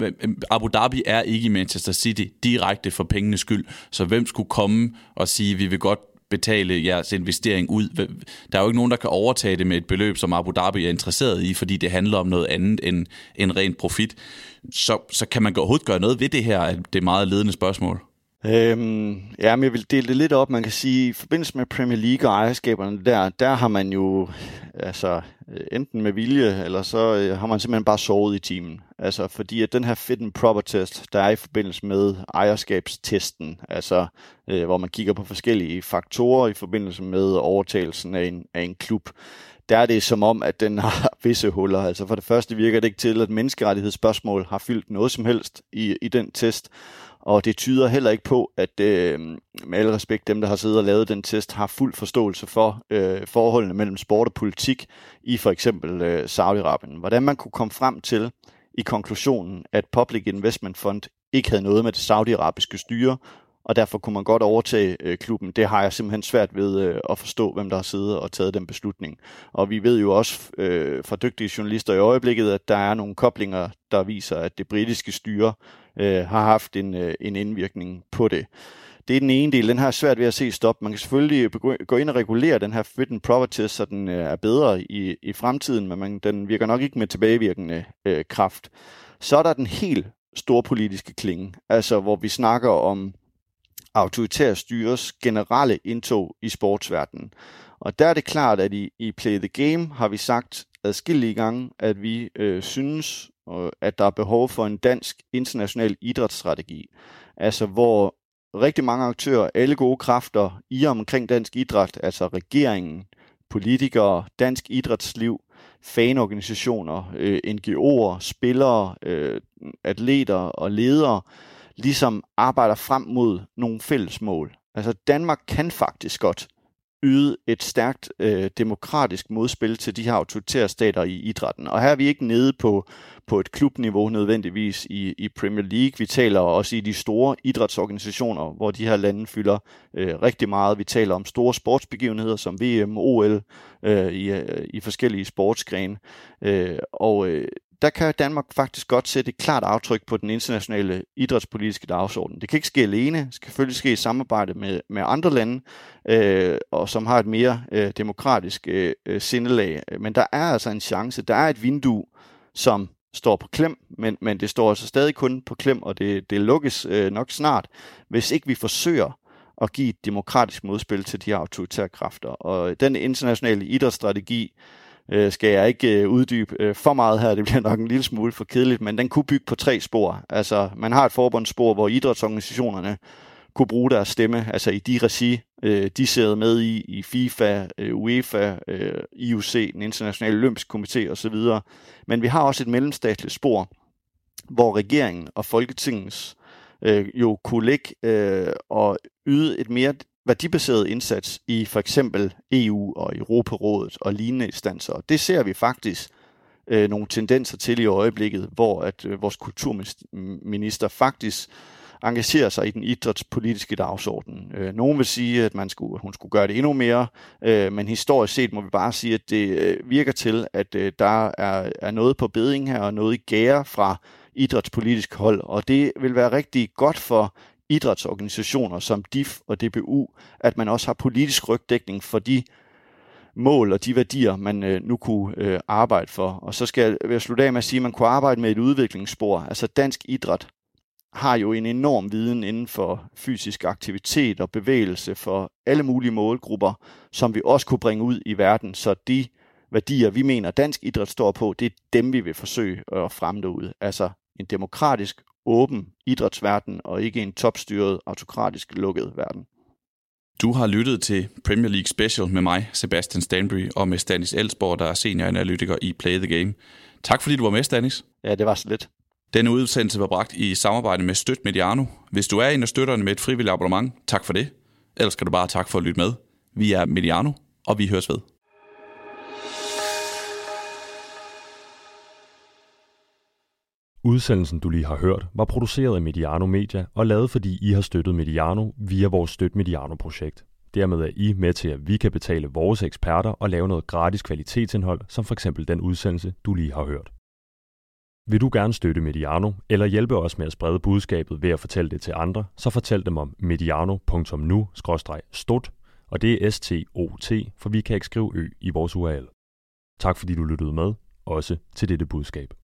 S2: Abu Dhabi er ikke i Manchester City direkte for pengenes skyld, så hvem skulle komme og sige, vi vil godt betale jeres investering ud. Der er jo ikke nogen, der kan overtage det med et beløb, som Abu Dhabi er interesseret i, fordi det handler om noget andet end, end rent profit. Så, så kan man overhovedet gøre noget ved det her, det er meget ledende spørgsmål?
S3: Øhm, ja, men jeg vil dele det lidt op. Man kan sige, i forbindelse med Premier League og ejerskaberne der, der har man jo altså, øh, enten med vilje, eller så øh, har man simpelthen bare sovet i timen. Altså, fordi at den her fit and proper test, der er i forbindelse med ejerskabstesten, altså øh, hvor man kigger på forskellige faktorer i forbindelse med overtagelsen af en, af en klub, der er det som om, at den har visse huller. Altså for det første virker det ikke til, at menneskerettighedsspørgsmål har fyldt noget som helst i, i den test. Og det tyder heller ikke på, at øh, med al respekt dem, der har siddet og lavet den test, har fuld forståelse for øh, forholdene mellem sport og politik i for eksempel øh, Saudi-Arabien. Hvordan man kunne komme frem til i konklusionen, at Public Investment Fund ikke havde noget med det saudiarabiske styre og derfor kunne man godt overtage øh, klubben. Det har jeg simpelthen svært ved øh, at forstå, hvem der har siddet og taget den beslutning. Og vi ved jo også øh, fra dygtige journalister i øjeblikket, at der er nogle koblinger, der viser, at det britiske styre øh, har haft en, øh, en indvirkning på det. Det er den ene del. Den har svært ved at se stop. Man kan selvfølgelig gå ind og regulere den her fit and proper test, så den øh, er bedre i, i fremtiden, men man, den virker nok ikke med tilbagevirkende øh, kraft. Så er der den helt store politiske klinge, altså hvor vi snakker om autoritære styres generelle indtog i sportsverdenen. Og der er det klart, at i, i Play the Game har vi sagt adskillige gange, at vi øh, synes, øh, at der er behov for en dansk international idrætsstrategi. Altså hvor rigtig mange aktører, alle gode kræfter i og omkring dansk idræt, altså regeringen, politikere, dansk idrætsliv, fanorganisationer, øh, NGO'er, spillere, øh, atleter og ledere, ligesom arbejder frem mod nogle fælles mål. Altså Danmark kan faktisk godt yde et stærkt øh, demokratisk modspil til de her autoritære stater i idrætten. Og her er vi ikke nede på, på et klubniveau nødvendigvis i, i Premier League. Vi taler også i de store idrætsorganisationer, hvor de her lande fylder øh, rigtig meget. Vi taler om store sportsbegivenheder som VM, OL øh, i, øh, i forskellige sportsgrene. Øh, og øh, der kan Danmark faktisk godt sætte et klart aftryk på den internationale idrætspolitiske dagsorden. Det kan ikke ske alene, det skal selvfølgelig ske i samarbejde med, med andre lande, øh, og som har et mere øh, demokratisk øh, øh, sindelag. Men der er altså en chance, der er et vindue, som står på klem, men, men det står altså stadig kun på klem, og det, det lukkes øh, nok snart, hvis ikke vi forsøger at give et demokratisk modspil til de her autoritære kræfter. Og den internationale idrætsstrategi, øh, Øh, skal jeg ikke øh, uddybe øh, for meget her, det bliver nok en lille smule for kedeligt, men den kunne bygge på tre spor. Altså, man har et forbundsspor, hvor idrætsorganisationerne kunne bruge deres stemme, altså i de regi, øh, de sidder med i, i FIFA, øh, UEFA, øh, IOC, den internationale olympiske komité osv. Men vi har også et mellemstatligt spor, hvor regeringen og Folketingets øh, jo kunne ligge øh, og yde et mere værdibaseret indsats i for eksempel EU og Europarådet og lignende instanser. Det ser vi faktisk øh, nogle tendenser til i øjeblikket, hvor at øh, vores kulturminister faktisk engagerer sig i den idrætspolitiske dagsorden. Øh, nogen vil sige, at man skulle, hun skulle gøre det endnu mere, øh, men historisk set må vi bare sige, at det øh, virker til, at øh, der er, er noget på beding her, og noget i gære fra idrætspolitisk hold, og det vil være rigtig godt for idrætsorganisationer som DIF og DBU, at man også har politisk rygdækning for de mål og de værdier, man øh, nu kunne øh, arbejde for. Og så skal jeg, vil jeg slutte af med at sige, at man kunne arbejde med et udviklingsspor. Altså dansk idræt har jo en enorm viden inden for fysisk aktivitet og bevægelse for alle mulige målgrupper, som vi også kunne bringe ud i verden. Så de værdier, vi mener, dansk idræt står på, det er dem, vi vil forsøge at fremme ud. Altså en demokratisk, åben idrætsverden, og ikke en topstyret, autokratisk lukket verden.
S2: Du har lyttet til Premier League Special med mig, Sebastian Stanbury, og med Stanis Elsborg, der er senioranalytiker i Play the Game. Tak fordi du var med, Stanis.
S3: Ja, det var så lidt.
S2: Denne udsendelse var bragt i samarbejde med Støt Mediano. Hvis du er en af støtterne med et frivilligt abonnement, tak for det. Ellers skal du bare tak for at lytte med. Vi er Mediano, og vi høres ved.
S1: Udsendelsen, du lige har hørt, var produceret af Mediano Media og lavet, fordi I har støttet Mediano via vores Støt Mediano-projekt. Dermed er I med til, at vi kan betale vores eksperter og lave noget gratis kvalitetsindhold, som for eksempel den udsendelse, du lige har hørt. Vil du gerne støtte Mediano, eller hjælpe os med at sprede budskabet ved at fortælle det til andre, så fortæl dem om mediano.nu-stot, og det er S-T-O-T, for vi kan ikke skrive ø i vores URL. Tak fordi du lyttede med, også til dette budskab.